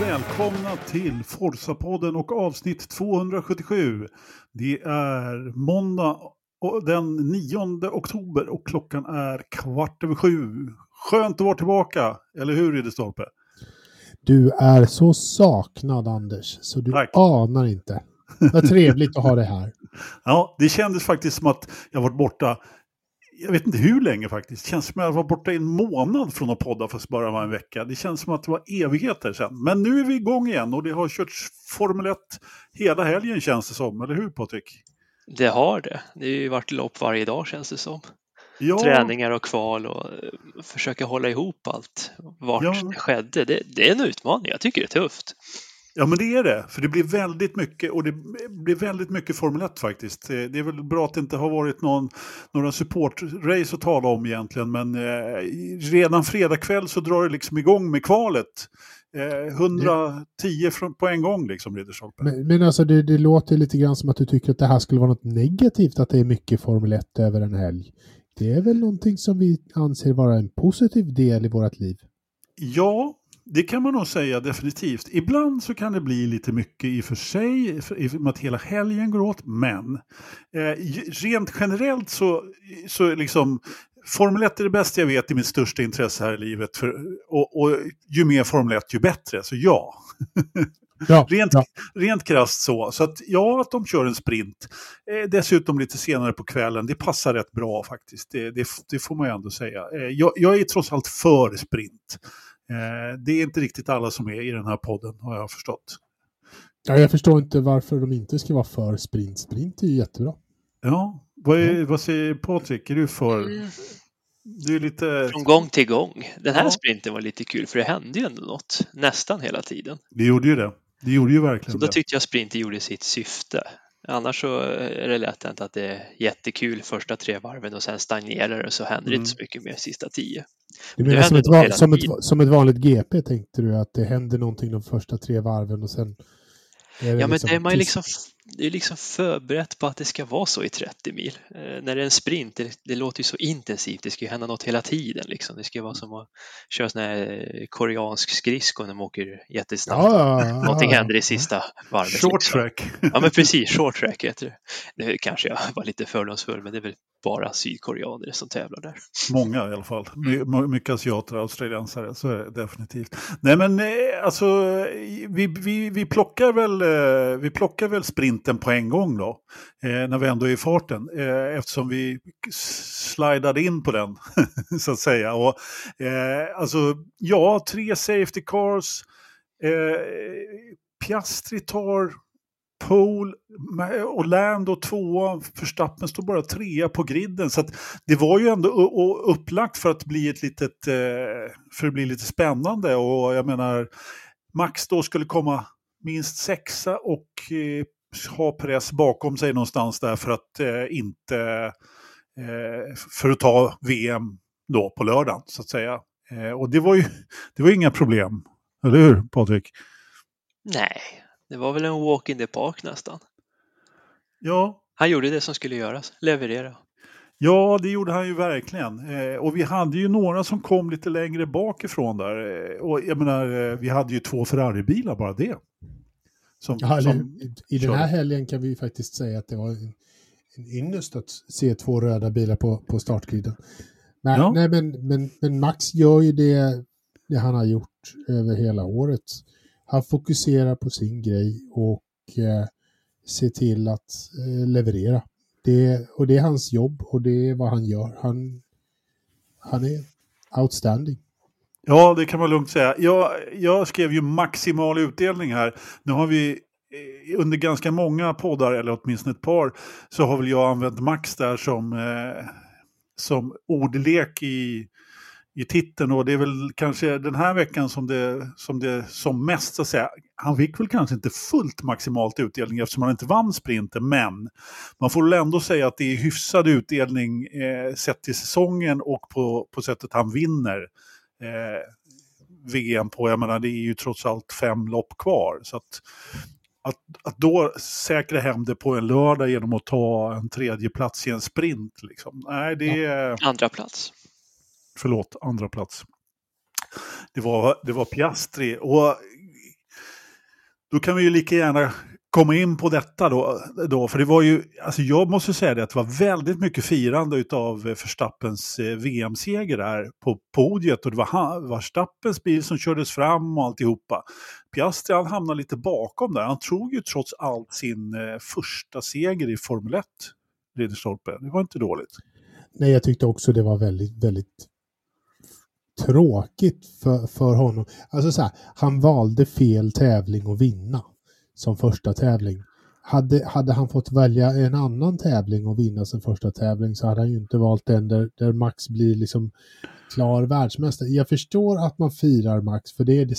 välkomna till Forsa-podden och avsnitt 277. Det är måndag den 9 oktober och klockan är kvart över sju. Skönt att vara tillbaka, eller hur Ridderstolpe? Du är så saknad Anders, så du Tack. anar inte. Vad trevligt att ha dig här. Ja, det kändes faktiskt som att jag varit borta jag vet inte hur länge faktiskt. Det känns som att jag var borta i en månad från att podda fast bara var en vecka. Det känns som att det var evigheter sedan. Men nu är vi igång igen och det har körts Formel 1 hela helgen känns det som. Eller hur Patrik? Det har det. Det har ju varit lopp varje dag känns det som. Ja. Träningar och kval och eh, försöka hålla ihop allt. Vart ja. det skedde. Det, det är en utmaning. Jag tycker det är tufft. Ja men det är det, för det blir väldigt mycket och det blir väldigt mycket Formel 1 faktiskt. Det är väl bra att det inte har varit någon, några supportrace att tala om egentligen men eh, redan fredag kväll så drar det liksom igång med kvalet. Eh, 110 från, på en gång liksom Ridderstolpe. Men, men alltså det, det låter lite grann som att du tycker att det här skulle vara något negativt att det är mycket Formel 1 över en helg. Det är väl någonting som vi anser vara en positiv del i vårt liv? Ja, det kan man nog säga definitivt. Ibland så kan det bli lite mycket i och för sig, i och med att hela helgen går åt, men eh, rent generellt så, så liksom Formel 1 är det bästa jag vet, i mitt största intresse här i livet. För, och, och ju mer Formel 1 ju bättre, så ja. Ja, rent, ja. rent krasst så. Så att ja, att de kör en sprint. Eh, dessutom lite senare på kvällen, det passar rätt bra faktiskt. Det, det, det får man ju ändå säga. Eh, jag, jag, är trots allt för sprint. Eh, det är inte riktigt alla som är i den här podden har jag förstått. Ja, jag förstår inte varför de inte ska vara för sprint. Sprint är ju jättebra. Ja, vad, är, ja. vad säger Patrik? Är du för? Mm. Du är lite... Från gång till gång. Den här ja. sprinten var lite kul för det hände ju ändå något nästan hela tiden. Det gjorde ju det. Det gjorde ju verkligen Så då tyckte jag sprinten gjorde sitt syfte. Annars så är det lätt hänt att det är jättekul första tre varven och sen stagnerar det och så händer det mm. inte så mycket mer sista tio. Du menar som ett, som, ett, som ett vanligt GP tänkte du att det händer någonting de första tre varven och sen ja, men liksom det är man liksom det är liksom förberett på att det ska vara så i 30 mil. Eh, när det är en sprint, det, det, låter ju så intensivt, det ska ju hända något hela tiden. Liksom. Det ska vara som att köra sån här eh, koreansk skridsko när man åker jättesnabbt. Ja, ja, Någonting ja, händer i sista varvet. Short liksom. track. Ja men precis, short track heter det. Nu kanske jag var lite fördomsfull men det är väl bara sydkoreaner som tävlar där. Många i alla fall. My mycket asiater och australiensare, så är det definitivt. Nej men eh, alltså, vi, vi, vi, plockar väl, eh, vi plockar väl vintern på en gång då. Eh, när vi ändå är i farten. Eh, eftersom vi slidade in på den, så att säga. Och, eh, alltså, ja, tre safety cars. Eh, Piastri tar Pole och Lando tvåa, Verstappen står bara trea på griden. Så det var ju ändå upplagt för att bli ett litet, eh, för att bli lite spännande. Och jag menar, Max då skulle komma minst sexa och eh, ha press bakom sig någonstans där för att eh, inte, för att ta VM då på lördagen så att säga. Och det var ju det var inga problem, eller hur Patrik? Nej, det var väl en walk in the park nästan. Ja. Han gjorde det som skulle göras, leverera. Ja, det gjorde han ju verkligen. Eh, och vi hade ju några som kom lite längre bakifrån där. Eh, och jag menar, eh, vi hade ju två Ferrari-bilar, bara det. Som, ja, som I den här helgen kan vi faktiskt säga att det var en, en ynnest att se två röda bilar på, på startgriden. Men, ja. nej, men, men, men Max gör ju det, det han har gjort över hela året han fokuserar på sin grej och eh, ser till att eh, leverera. Det, och det är hans jobb och det är vad han gör. Han, han är outstanding. Ja, det kan man lugnt säga. Jag, jag skrev ju maximal utdelning här. Nu har vi eh, under ganska många poddar, eller åtminstone ett par, så har väl jag använt max där som, eh, som ordlek i i titeln och det är väl kanske den här veckan som det som, det, som mest så att säga. Han fick väl kanske inte fullt maximalt utdelning eftersom han inte vann sprinten men man får väl ändå säga att det är hyfsad utdelning eh, sett till säsongen och på, på sättet han vinner eh, VM på. Jag menar det är ju trots allt fem lopp kvar så att att, att då säkra hem det på en lördag genom att ta en tredje plats i en sprint. Liksom. Nej, det är... Andra plats förlåt, andra plats. Det var, det var Piastri. Och då kan vi ju lika gärna komma in på detta då, då, för det var ju, alltså jag måste säga det att det var väldigt mycket firande av Verstappens eh, VM-seger där på podiet och det var Verstappens bil som kördes fram och alltihopa. Piastri han hamnade lite bakom där, han tog ju trots allt sin eh, första seger i Formel 1, Ridderstolpe. Det var inte dåligt. Nej, jag tyckte också det var väldigt, väldigt tråkigt för, för honom. Alltså så här, han valde fel tävling att vinna som första tävling. Hade, hade han fått välja en annan tävling och vinna sin första tävling så hade han ju inte valt den där, där Max blir liksom klar världsmästare. Jag förstår att man firar Max för det är det,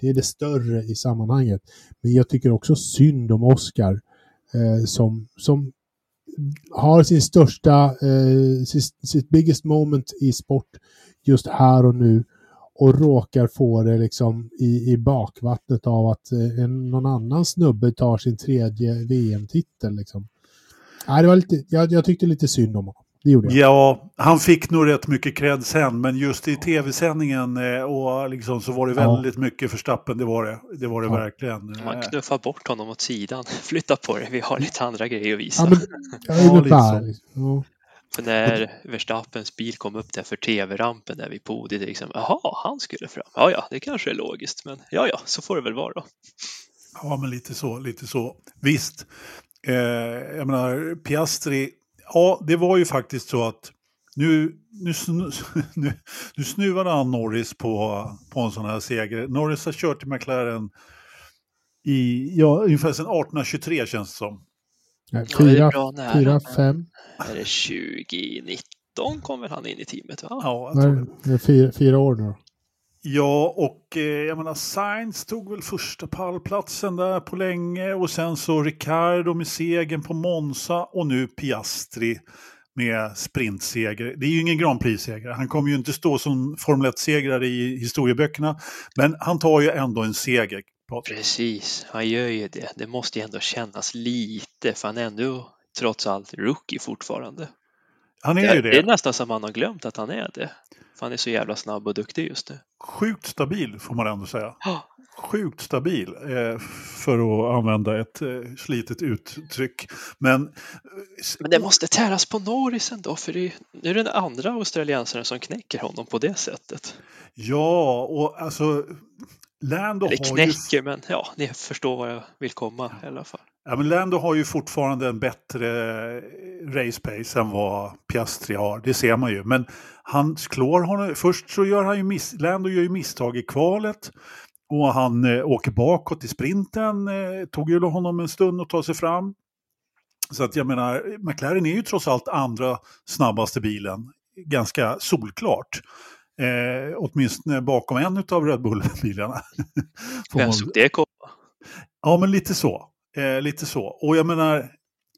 det är det större i sammanhanget. Men jag tycker också synd om Oscar eh, som, som har sin största, eh, sitt, sitt biggest moment i sport just här och nu och råkar få det liksom i, i bakvattnet av att eh, en, någon annan snubbe tar sin tredje VM-titel. Liksom. Nej, det var lite, jag, jag tyckte lite synd om honom. Det gjorde jag. Ja, han fick nog rätt mycket cred sen, men just i tv-sändningen eh, och liksom så var det väldigt ja. mycket förstappen, det var det. Det var det ja. verkligen. Man knuffar bort honom åt sidan, flytta på det, vi har lite andra grejer att visa. Ja, men, ja, ungefär. Ja. För när Verstappens bil kom upp där för tv-rampen där vid podiet, liksom, jaha, han skulle fram. Ja, ja, det kanske är logiskt, men ja, ja, så får det väl vara då. Ja, men lite så, lite så. Visst, eh, jag menar, Piastri, ja, det var ju faktiskt så att nu, nu, nu, nu snuvade han Norris på, på en sån här seger. Norris har kört i McLaren i, ja, ungefär sedan 1823 känns det som. Fyra, fyra, fem. Är det 2019 kom väl han in i teamet? Va? Ja, jag tror det. är fyra, fyra år nu Ja, och eh, jag menar Sainz tog väl första pallplatsen där på länge och sen så Ricardo med segern på Monza och nu Piastri med sprintseger. Det är ju ingen Grand Prix-seger. Han kommer ju inte stå som Formel 1-segrare i historieböckerna, men han tar ju ändå en seger. Precis, han gör ju det. Det måste ju ändå kännas lite, för han är ändå trots allt rookie fortfarande. Han är ju det. Det är nästan som man har glömt att han är det. För han är så jävla snabb och duktig just nu. Sjukt stabil får man ändå säga. Sjukt stabil eh, för att använda ett eh, slitet uttryck. Men, Men det måste täras på Norris ändå för det är, nu är det den andra australiensaren som knäcker honom på det sättet. Ja, och alltså Lando Eller knäcker, ju... men ja, ni förstår vad jag vill komma i alla fall. Ja, men Lando har ju fortfarande en bättre race pace än vad Piastri har, det ser man ju. Men han klår honom, först så gör han ju miss, Lando gör ju misstag i kvalet och han eh, åker bakåt i sprinten, eh, tog ju honom en stund att ta sig fram. Så att jag menar, McLaren är ju trots allt andra snabbaste bilen, ganska solklart. Eh, åtminstone bakom en av Red Bull-bilarna. Vem såg det komma? Ja, men lite så. Eh, lite så. Och jag menar,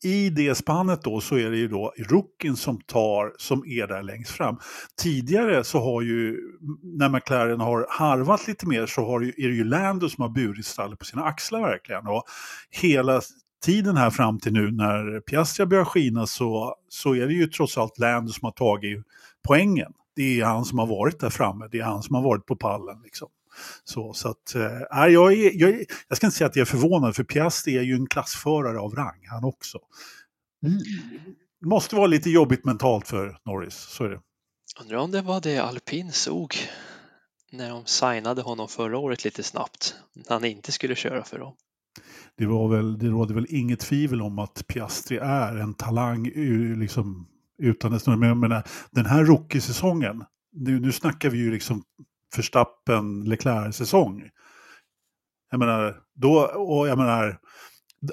i det spannet då så är det ju då rookien som tar, som är där längst fram. Tidigare så har ju, när McLaren har harvat lite mer så har, är det ju Lando som har burit stallet på sina axlar verkligen. Och hela tiden här fram till nu när Piastri börjar skina så, så är det ju trots allt Lando som har tagit poängen. Det är han som har varit där framme, det är han som har varit på pallen. Liksom. Så, så att, äh, jag, är, jag, jag ska inte säga att jag är förvånad, för Piastri är ju en klassförare av rang, han också. Mm. Det måste vara lite jobbigt mentalt för Norris, så är det. Undrar om det var det alpin såg när de signade honom förra året lite snabbt, när han inte skulle köra för dem. Det, var väl, det råder väl inget tvivel om att Piastri är en talang liksom, utan dess Men jag menar, den här rookie-säsongen, nu, nu snackar vi ju liksom Verstappen Leclerc-säsong. Jag menar, då, och jag menar,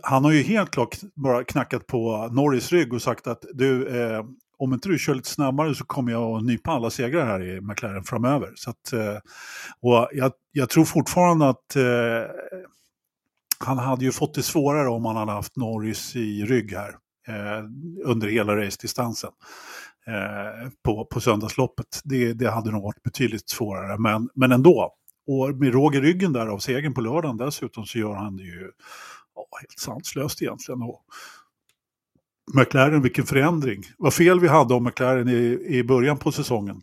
han har ju helt klart bara knackat på Norris rygg och sagt att du, eh, om inte du kör lite snabbare så kommer jag att nypa alla segrar här i McLaren framöver. Så att, eh, och jag, jag, tror fortfarande att eh, han hade ju fått det svårare om han hade haft Norris i rygg här Eh, under hela race-distansen eh, på, på söndagsloppet. Det, det hade nog varit betydligt svårare, men, men ändå. Och med råg i ryggen där av segern på lördagen dessutom så gör han det ju ja, helt sanslöst egentligen. Och McLaren, vilken förändring. Vad fel vi hade om McLaren i, i början på säsongen.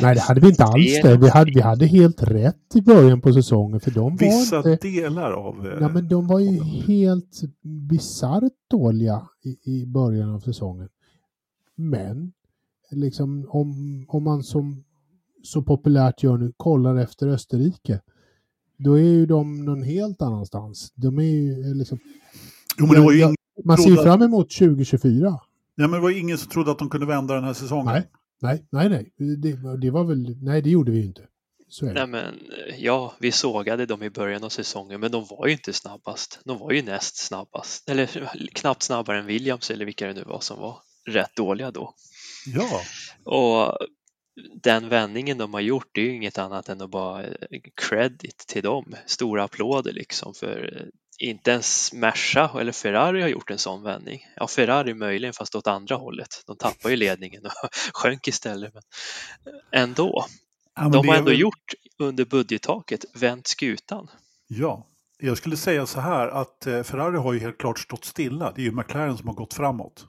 Nej, det hade vi inte alls det. Vi hade, vi hade helt rätt i början på säsongen. För de Vissa var inte, delar av... Ja, men de var ju helt bisarrt dåliga i, i början av säsongen. Men, liksom om, om man som så populärt gör nu kollar efter Österrike, då är ju de någon helt annanstans. De är ju liksom... Jo, men det var ju jag, man ser ju fram emot 2024. Ja, men det var ingen som trodde att de kunde vända den här säsongen. Nej, nej, nej. nej. Det, det var väl, nej, det gjorde vi ju inte. Nej, men, ja, vi sågade dem i början av säsongen, men de var ju inte snabbast. De var ju näst snabbast, eller knappt snabbare än Williams eller vilka det nu var som var rätt dåliga då. Ja. Och den vändningen de har gjort, det är ju inget annat än att bara credit till dem. Stora applåder liksom för inte ens Merca eller Ferrari har gjort en sån vändning. Ja, Ferrari möjligen fast åt andra hållet. De tappar ju ledningen och sjönk istället. Men ändå. Ja, de har ändå väl... gjort under budgettaket, vänt skutan. Ja, jag skulle säga så här att eh, Ferrari har ju helt klart stått stilla. Det är ju McLaren som har gått framåt.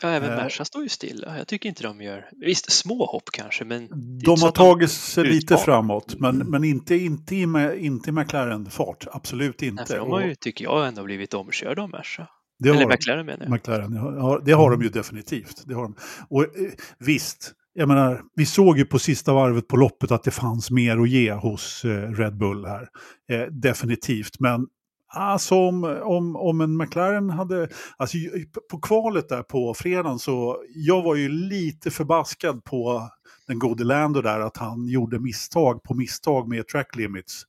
Ja, även eh. Merca står ju stilla. Jag tycker inte de gör, visst små hopp kanske, men... De har tagit sig lite framåt, men, men inte, inte, i, inte i McLaren-fart. Absolut inte. Nej, de har ju, tycker jag, ändå blivit omkörda av Merca. Det Eller har, McLaren menar jag. McLaren, ja, det har de ju definitivt. Det har de. Och eh, visst, jag menar, vi såg ju på sista varvet på loppet att det fanns mer att ge hos eh, Red Bull här. Eh, definitivt, men Alltså om, om, om en McLaren hade, alltså på kvalet där på fredagen så, jag var ju lite förbaskad på den gode Lando där att han gjorde misstag på misstag med track limits.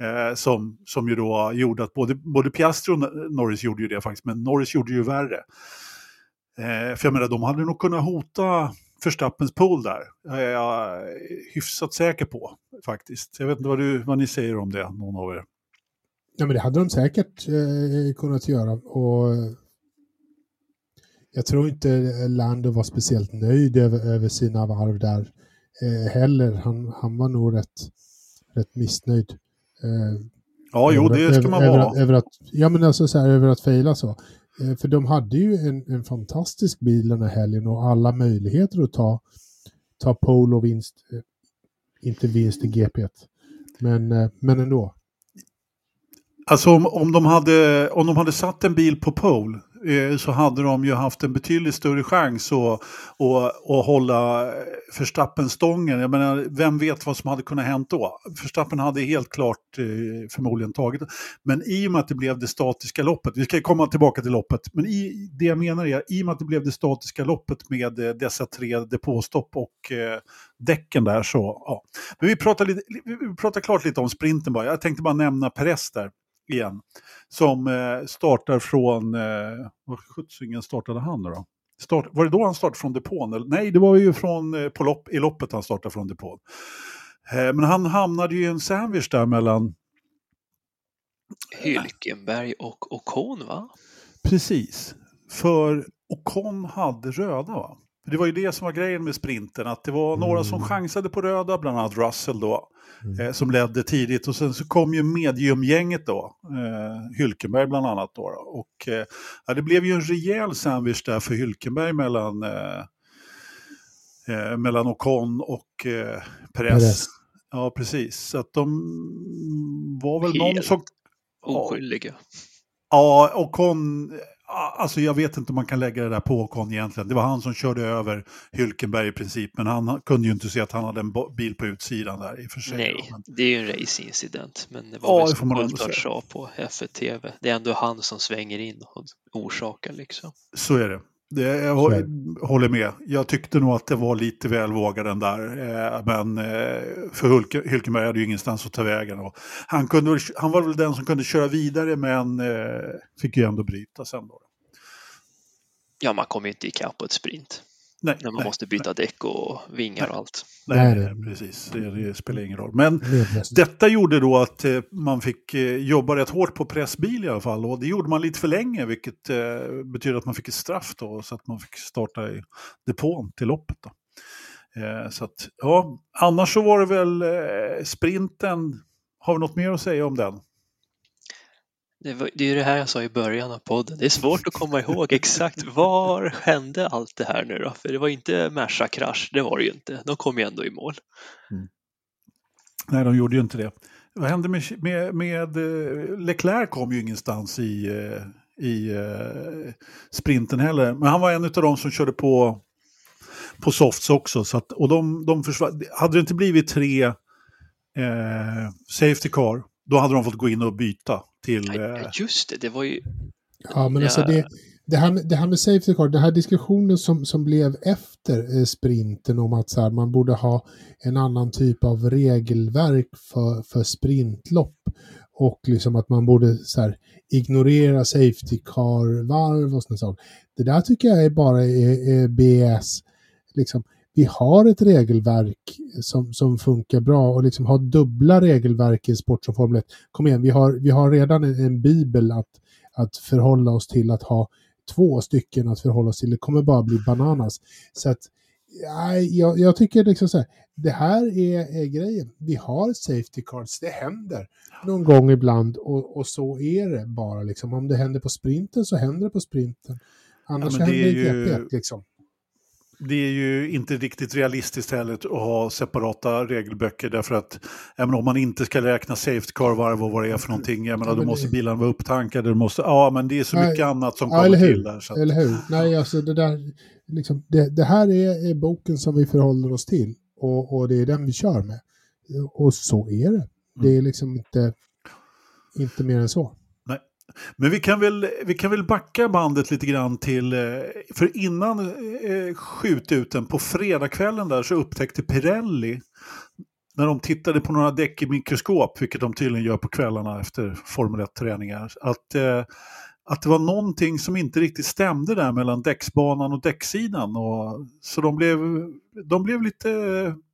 Eh, som, som ju då gjorde att både, både Piastri och Norris gjorde ju det faktiskt, men Norris gjorde ju värre. Eh, för jag menar, de hade nog kunnat hota Förstappens pool där. är jag hyfsat säker på faktiskt. Jag vet inte vad, du, vad ni säger om det, någon av er. Ja, men det hade de säkert eh, kunnat göra. Och jag tror inte Lando var speciellt nöjd över, över sina varv där eh, heller. Han, han var nog rätt, rätt missnöjd. Eh, ja, jo, det ska man över, vara. Över att, ja, men alltså så här, över att fejla så. Eh, för de hade ju en, en fantastisk bil den här helgen och alla möjligheter att ta, ta pole och vinst. Eh, inte vinst i GP. Men, eh, men ändå. Alltså om, om, de hade, om de hade satt en bil på pole eh, så hade de ju haft en betydligt större chans att, att, att hålla Förstappen stången. Jag menar, vem vet vad som hade kunnat hänt då? Förstappen hade helt klart eh, förmodligen tagit Men i och med att det blev det statiska loppet, vi ska komma tillbaka till loppet, men i, det jag menar är i och med att det blev det statiska loppet med eh, dessa tre depåstopp och eh, däcken där så, ja. Men vi pratar, lite, vi pratar klart lite om sprinten bara. Jag tänkte bara nämna Perez där igen. Som eh, startar från, eh, vad sjuttsingen startade han då? Start, var det då han startade från depån? Eller? Nej, det var ju från, eh, på lopp, i loppet han startade från depån. Men han hamnade ju i en sandwich där mellan... Hylkenberg och Ocon va? Precis. För Ocon hade röda va? Det var ju det som var grejen med sprinten, att det var några som mm. chansade på röda, bland annat Russell då, mm. eh, som ledde tidigt. Och sen så kom ju mediumgänget då, eh, Hylkenberg bland annat då. Och eh, ja, det blev ju en rejäl sandwich där för Hylkenberg mellan, eh, eh mellan Ocon och eh, Perez. Perez. Ja, precis. Så att de var väl Helt någon som... oskyldiga. Ja, Ocon Alltså jag vet inte om man kan lägga det där på Ocon egentligen. Det var han som körde över Hylkenberg i princip, men han kunde ju inte se att han hade en bil på utsidan där i och för sig. Nej, det är ju en racingincident, men det var ja, väl som Coulthard sa på F1 TV. Det är ändå han som svänger in och orsakar liksom. Så är det. Det, jag håller med. Jag tyckte nog att det var lite väl vågad den där. Eh, men eh, för Hulke, Hylkenberg hade ju ingenstans att ta vägen. Och han, kunde, han var väl den som kunde köra vidare men eh, fick ju ändå bryta sen. Då. Ja, man kommer ju inte ikapp på ett sprint. Nej, när man nej, måste byta nej. däck och vingar nej. och allt. Nej, nej precis. Det, det, spelar ingen roll. Men detta gjorde då att eh, man fick eh, jobba rätt hårt på pressbil i alla fall. Och det gjorde man lite för länge, vilket eh, betyder att man fick ett straff då. Så att man fick starta i depån till loppet. Då. Eh, så att, ja, annars så var det väl eh, sprinten. Har vi något mer att säga om den? Det, var, det är det här jag sa i början av podden. Det är svårt att komma ihåg exakt var hände allt det här nu då? För det var inte Merca-krasch, det var det ju inte. De kom ju ändå i mål. Mm. Nej, de gjorde ju inte det. Vad hände med, med, med eh, Leclerc kom ju ingenstans i, eh, i eh, sprinten heller. Men han var en av de som körde på, på softs också. Så att, och de, de försvann. Hade det inte blivit tre eh, safety car, då hade de fått gå in och byta till... Ja, just det, det var ju... Ja, men alltså det, det, här med, det här med safety car, den här diskussionen som, som blev efter eh, sprinten om att så här, man borde ha en annan typ av regelverk för, för sprintlopp och liksom att man borde så här, ignorera safety car-varv och sådana saker. Det där tycker jag är bara är, är BS. Liksom, vi har ett regelverk som, som funkar bra och liksom ha dubbla regelverk i sport som Formel 1. Kom igen, vi har, vi har redan en, en bibel att, att förhålla oss till att ha två stycken att förhålla oss till. Det kommer bara bli bananas. Så att ja, jag, jag tycker liksom så här, det här är, är, grejen. Vi har safety cards, det händer någon gång ibland och, och så är det bara. Liksom. Om det händer på sprinten så händer det på sprinten. Annars ja, händer det i GP. Liksom det är ju inte riktigt realistiskt heller att ha separata regelböcker därför att menar, om man inte ska räkna safety car-varv och vad det är för någonting, jag menar, då måste bilarna vara upptankade, måste, ja men det är så nej, mycket annat som ja, kommer till där. Så att... Eller hur, nej alltså det där, liksom, det, det här är, är, boken som vi förhåller oss till och, och det är den vi kör med. Och så är det. Det är mm. liksom inte, inte mer än så. Men vi kan, väl, vi kan väl backa bandet lite grann till, eh, för innan eh, eh skjututen på fredagskvällen där så upptäckte Pirelli, när de tittade på några däck i mikroskop, vilket de tydligen gör på kvällarna efter Formel 1-träningar, att, eh, att det var någonting som inte riktigt stämde där mellan däcksbanan och däcksidan. Och, så de blev, de blev lite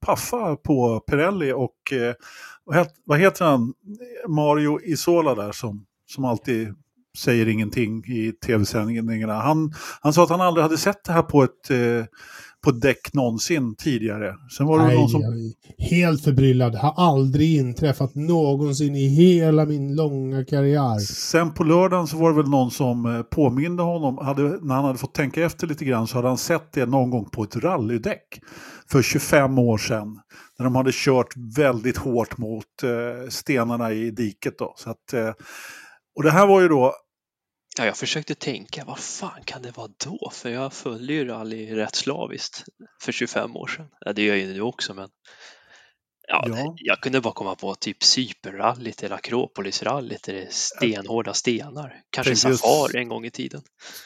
paffa på Pirelli och eh, vad heter han, Mario Isola där som som alltid säger ingenting i tv-sändningarna. Han, han sa att han aldrig hade sett det här på ett, eh, på däck någonsin tidigare. Sen var det Nej, någon som... helt förbryllad. Har aldrig inträffat någonsin i hela min långa karriär. Sen på lördagen så var det väl någon som eh, påminde honom, hade, när han hade fått tänka efter lite grann så hade han sett det någon gång på ett rallydäck för 25 år sedan. När de hade kört väldigt hårt mot eh, stenarna i diket. Då. Så att, eh, och det här var ju då... Ja, jag försökte tänka, vad fan kan det vara då? För jag följde ju rally rätt slaviskt för 25 år sedan. Ja, det gör jag ju nu också, men ja, ja. jag kunde bara komma på typ Cypernrallyt eller Akropolisrallyt där det är stenhårda stenar. Kanske Safari en gång i tiden.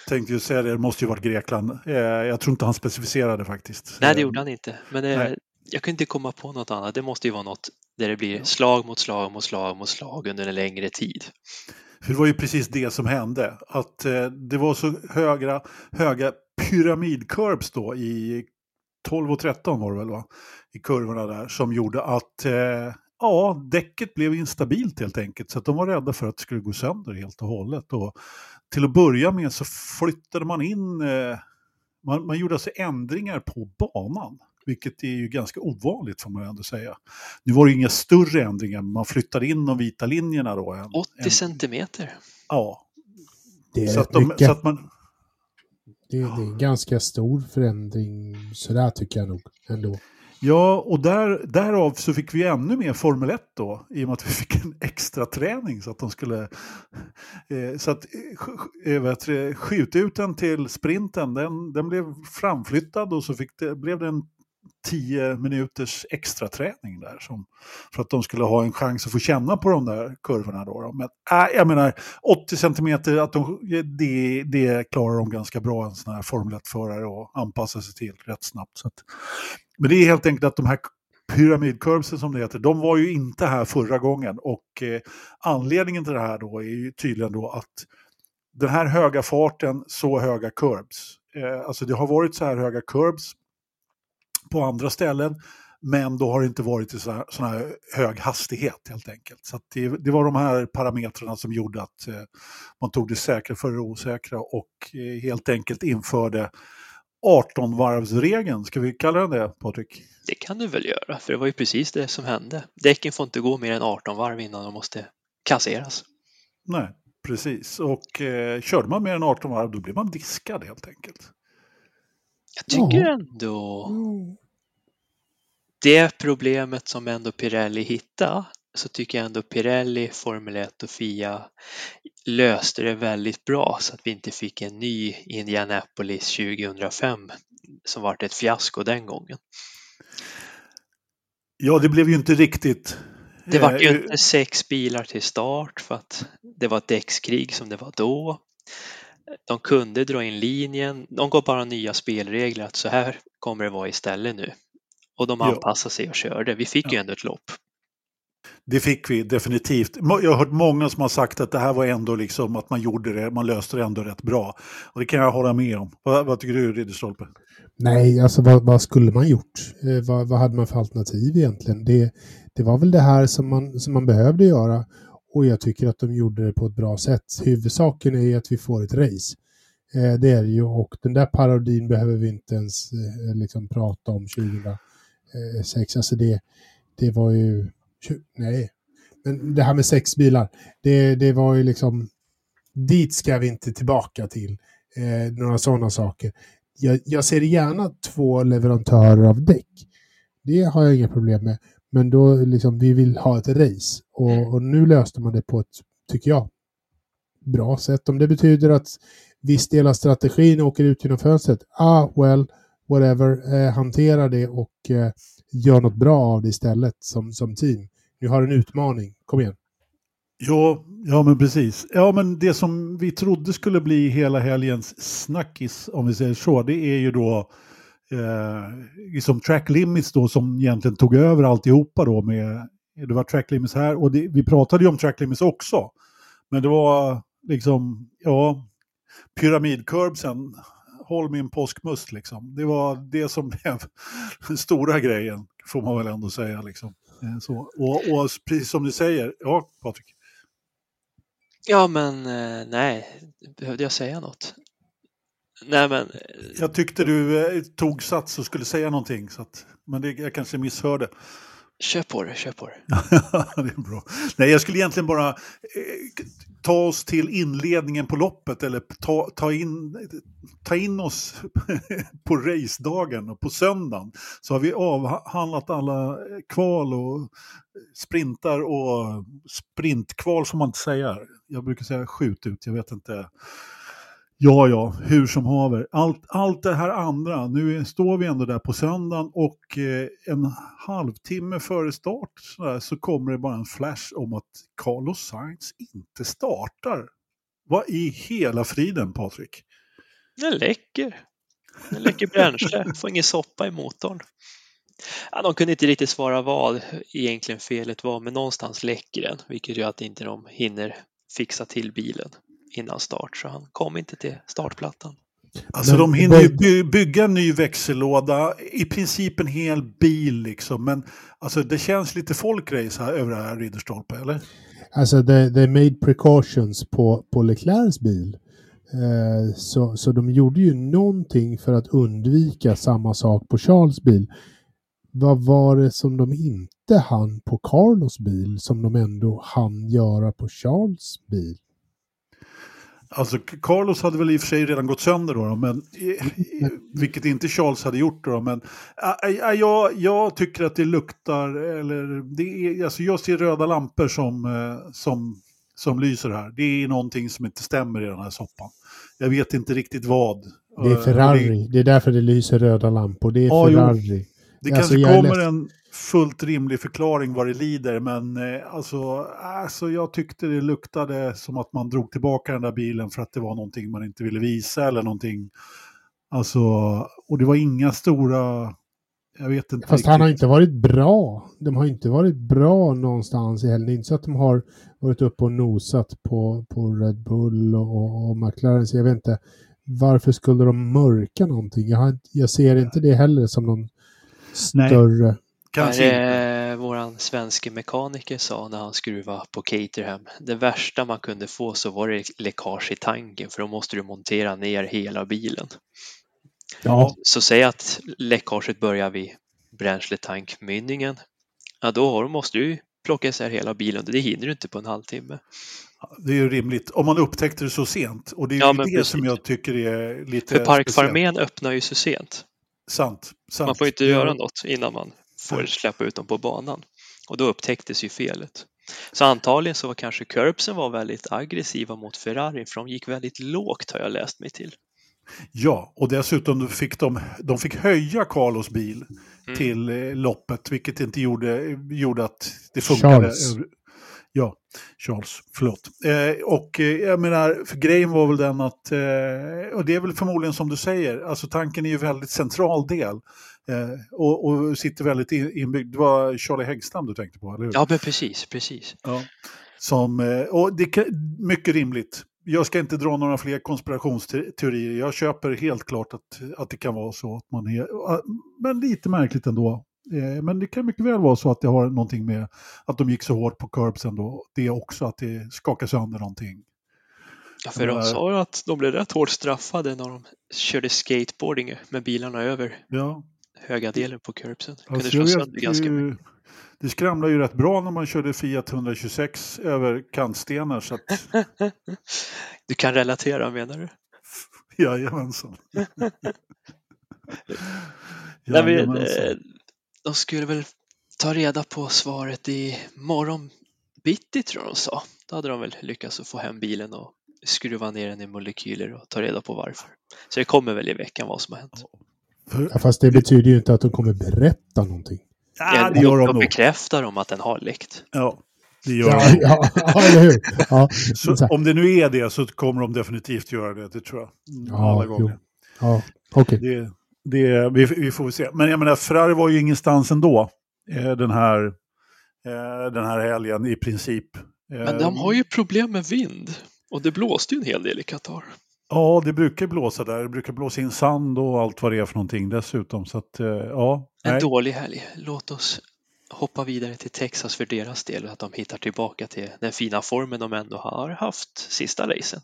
Tänkte ju säga det, det måste ju varit Grekland. Eh, jag tror inte han specificerade faktiskt. Nej, det gjorde han inte. Men det, jag kunde inte komma på något annat. Det måste ju vara något där det blir slag mot slag mot slag mot slag under en längre tid. För det var ju precis det som hände. Att eh, det var så höga, höga pyramidkurbs då i 12 och 13 var det väl va? I kurvorna där som gjorde att eh, ja, däcket blev instabilt helt enkelt. Så att de var rädda för att det skulle gå sönder helt och hållet. Och till att börja med så flyttade man in, eh, man, man gjorde alltså ändringar på banan vilket är ju ganska ovanligt får man ändå säga. Nu var det inga större ändringar, men man flyttade in de vita linjerna då. En, 80 en, centimeter? Ja. Det är, så att de, så att man, det, det är en ganska stor förändring, sådär tycker jag nog ändå. Ja, och där, därav så fick vi ännu mer Formel 1 då, i och med att vi fick en extra träning så att de skulle... Eh, så att eh, vet, ut den till sprinten, den, den blev framflyttad och så fick det, blev det en tio minuters extra träning där. Som, för att de skulle ha en chans att få känna på de där kurvorna. Då, då. Men äh, jag menar, 80 centimeter, att de, det, det klarar de ganska bra, en sån här Formel 1-förare, och anpassa sig till rätt snabbt. Så att, men det är helt enkelt att de här pyramidkurvsen som det heter, de var ju inte här förra gången. Och eh, anledningen till det här då är ju tydligen då att den här höga farten, så höga kurbs. Eh, alltså det har varit så här höga kurbs på andra ställen. Men då har det inte varit i sån här hög hastighet helt enkelt. Så det, det, var de här parametrarna som gjorde att eh, man tog det säkra för det osäkra och eh, helt enkelt införde 18-varvsregeln. Ska vi kalla den det, Patrik? Det kan du väl göra, för det var ju precis det som hände. Däcken får inte gå mer än 18 varv innan de måste kasseras. Nej, precis. Och eh, körde man mer än 18 varv då blir man diskad helt enkelt. Jag tycker ja. ändå det problemet som ändå Pirelli hittade så tycker jag ändå Pirelli, Formel 1 och Fia löste det väldigt bra så att vi inte fick en ny Indianapolis 2005 som vart ett fiasko den gången. Ja, det blev ju inte riktigt. Det var ju eh, inte sex bilar till start för att det var ett däckskrig som det var då. De kunde dra in linjen. De gav bara nya spelregler att så här kommer det vara istället nu. Och de anpassade sig och körde. Vi fick ja. ju ändå ett lopp. Det fick vi definitivt. Jag har hört många som har sagt att det här var ändå liksom att man gjorde det, man löste det ändå rätt bra. Och det kan jag hålla med om. Vad, vad tycker du Ridderstolpe? Nej, alltså vad, vad, skulle man gjort? Eh, vad, vad hade man för alternativ egentligen? Det, det var väl det här som man, som man behövde göra. Och jag tycker att de gjorde det på ett bra sätt. Huvudsaken är att vi får ett race. Eh, det är det ju och den där parodin behöver vi inte ens eh, liksom prata om 2006. Eh, alltså det, det var ju Nej. Men det här med sex bilar, det, det var ju liksom... Dit ska vi inte tillbaka till. Eh, några sådana saker. Jag, jag ser gärna två leverantörer av däck. Det har jag inga problem med. Men då liksom, vi vill ha ett race. Och, mm. och, nu löste man det på ett, tycker jag, bra sätt. Om det betyder att viss del av strategin åker ut genom fönstret. Ah, well, whatever. Eh, hantera det och eh, gör något bra av det istället som, som team. Ni har en utmaning, kom igen. Ja, ja men precis. Ja men det som vi trodde skulle bli hela helgens snackis, om vi säger så, det är ju då eh, liksom track limits då som egentligen tog över alltihopa då med, det var track limits här och det, vi pratade ju om track limits också. Men det var liksom, ja, pyramidkurbsen håll min påskmust liksom. Det var det som blev den stora grejen, får man väl ändå säga liksom. Eh, så. Och, och precis som du säger, ja Patrik? Ja men eh, nej, behövde jag säga något? Nej men... Eh, jag tyckte du tog sats och skulle säga någonting, så att, men det, jag kanske misshörde. Kör på det, kör på det. det är bra. Nej, jag skulle egentligen bara eh, ta oss till inledningen på loppet eller ta, ta, in, ta in oss på racedagen och på söndagen. Så har vi avhandlat alla kval och sprintar och sprintkval får man inte säga. Jag brukar säga skjut ut, jag vet inte Ja, ja, hur som haver. Allt, allt det här andra, nu står vi ändå där på söndagen och eh, en halvtimme före start så, så kommer det bara en flash om att Carlos Sainz inte startar. Vad i hela friden, Patrik? Det läcker. Det läcker bränsle, får ingen soppa i motorn. Ja, de kunde inte riktigt svara vad egentligen felet var, men någonstans läcker den, vilket gör att inte de hinner fixa till bilen innan start så han kom inte till startplattan. Alltså men, de hinner ju by bygga en ny växellåda, i princip en hel bil liksom. Men alltså, det känns lite folkrace här över det här Ridderstolpe, eller? Alltså they, they made precautions på, på Leclercs bil. Eh, så, så de gjorde ju någonting för att undvika samma sak på Charles bil. Vad var det som de inte hann på Carlos bil som de ändå hann göra på Charles bil? Alltså Carlos hade väl i och för sig redan gått sönder då, men, vilket inte Charles hade gjort då. Men äh, jag, jag tycker att det luktar, eller det är, alltså jag ser röda lampor som, eh, som, som lyser här. Det är någonting som inte stämmer i den här soppan. Jag vet inte riktigt vad. Det är Ferrari, det, det är därför det lyser röda lampor. Det är ja, Ferrari. Jo. Det alltså, kanske kommer en fullt rimlig förklaring vad det lider, men eh, alltså, alltså jag tyckte det luktade som att man drog tillbaka den där bilen för att det var någonting man inte ville visa eller någonting. Alltså, och det var inga stora, jag vet inte. Fast riktigt. han har inte varit bra. De har inte varit bra någonstans i helgen. Inte så att de har varit uppe och nosat på, på Red Bull och, och McLaren, så jag vet inte. Varför skulle de mörka någonting? Jag, har, jag ser inte det heller som någon större... Nej. Kanske det våran svenske mekaniker sa när han skruvade på Caterham. Det värsta man kunde få så var det läckage i tanken för då måste du montera ner hela bilen. Ja. Så säg att läckaget börjar vid bränsletankmynningen. Ja, då måste du plocka isär hela bilen. Det hinner du inte på en halvtimme. Det är ju rimligt, om man upptäckte det så sent. Och det är ja, det precis. som jag tycker är lite För Parkfarmén öppnar ju så sent. Sant, sant. Man får inte göra något innan man får släppa ut dem på banan. Och då upptäcktes ju felet. Så antagligen så var kanske Curbsen var väldigt aggressiva mot Ferrari för de gick väldigt lågt har jag läst mig till. Ja, och dessutom fick de, de fick höja Carlos bil mm. till eh, loppet, vilket inte gjorde, gjorde att det funkade. Charles. Ja, Charles, förlåt. Eh, och eh, jag menar, för grejen var väl den att, eh, och det är väl förmodligen som du säger, alltså tanken är ju väldigt central del. Eh, och, och, sitter väldigt inbyggd. Det var Charlie Häggstam du tänkte på, eller hur? Ja, men precis, precis. Ja. Som, eh, och det är mycket rimligt. Jag ska inte dra några fler konspirationsteorier. Jag köper helt klart att, att det kan vara så. Att man är, men lite märkligt ändå. Eh, men det kan mycket väl vara så att det har någonting med att de gick så hårt på curbsen då. Det är också att det skakar sönder någonting. Ja, för de sa ju att de blev rätt hårt straffade när de körde skateboarding med bilarna över ja. höga delen på curbsen. Alltså, mycket. Det skramlar ju rätt bra när man körde Fiat 126 över kantstenar. Så att... du kan relatera menar du? Jajamensan. Jajamensan de skulle väl ta reda på svaret i morgon bitti tror jag de sa. Då hade de väl lyckats att få hem bilen och skruva ner den i molekyler och ta reda på varför. Så det kommer väl i veckan vad som har hänt. Ja, fast det betyder ju inte att de kommer berätta någonting. Ja, det gör de, de bekräftar de att den har läckt. Ja, det gör ja, de. Ja, ja, eller hur? Ja. Så, om det nu är det så kommer de definitivt göra det, det tror jag. Ja, Alla gånger. Ja, okej. Okay det, vi, vi får se. Men jag menar, Ferrari var ju ingenstans ändå eh, den, här, eh, den här helgen i princip. Eh, Men de har ju problem med vind och det blåste ju en hel del i Qatar. Ja, det brukar blåsa där. Det brukar blåsa in sand och allt vad det är för någonting dessutom. Så att, ja, en nej. dålig helg. Låt oss hoppa vidare till Texas för deras del. Att de hittar tillbaka till den fina formen de ändå har haft sista racen.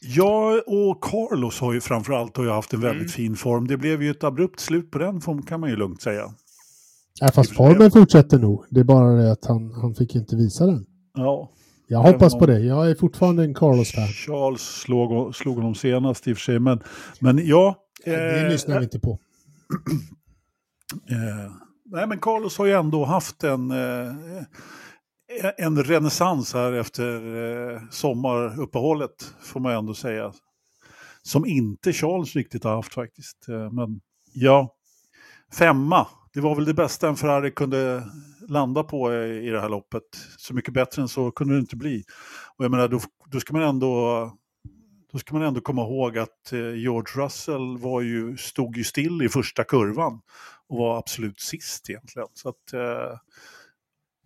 Ja, och Carlos har ju framförallt har ju haft en väldigt mm. fin form. Det blev ju ett abrupt slut på den form kan man ju lugnt säga. Ja, fast formen fortsätter nog. Det är bara det att han, han fick inte visa den. Ja. Jag hoppas på det. Jag är fortfarande en Carlos-fan. Charles slog, slog honom senast i och för sig. Men, men ja. Eh, det lyssnar vi inte på. Eh, nej, men Carlos har ju ändå haft en... Eh, Eh, en renässans här efter eh, sommaruppehållet får man ändå säga. Som inte Charles riktigt har haft faktiskt. Eh, men ja, femma. Det var väl det bästa en Ferrari kunde landa på i det här loppet. Så mycket bättre än så kunde det inte bli. Och jag menar, då, då ska man ändå då ska man ändå komma ihåg att George Russell var ju, stod ju still i första kurvan och var absolut sist egentligen. Så att, eh,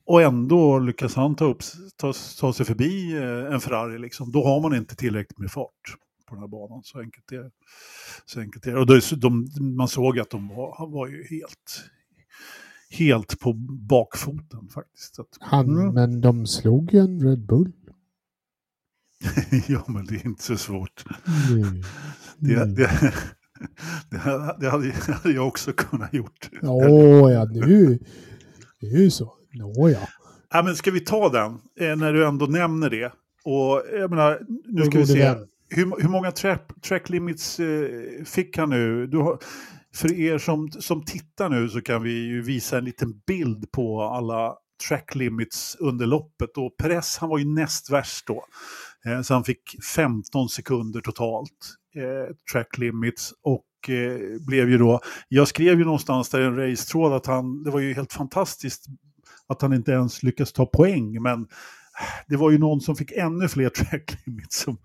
och ändå lyckas han ta, upp, ta, ta sig förbi eh, en Ferrari. Liksom. Då har man inte tillräckligt med fart på den här banan. Så enkelt är det. Så enkelt är det. Och då, de, man såg att de var, var ju helt, helt på bakfoten faktiskt. Att, han, mm. Men de slog ju en Red Bull. ja, men det är inte så svårt. Mm. Det, det, det, det, hade, det hade jag också kunnat gjort. Åh, ja, nu. Det är ju så. Nåja. Ja, men ska vi ta den, eh, när du ändå nämner det? Och jag menar, nu ska vi se. Hur, hur, många track, track limits eh, fick han nu? Har, för er som, som tittar nu så kan vi ju visa en liten bild på alla track limits under loppet. Och Press han var ju näst värst då. Eh, så han fick 15 sekunder totalt eh, track limits. Och eh, blev ju då, jag skrev ju någonstans där i en racetråd att han, det var ju helt fantastiskt att han inte ens lyckas ta poäng. Men det var ju någon som fick ännu fler track limits. Som,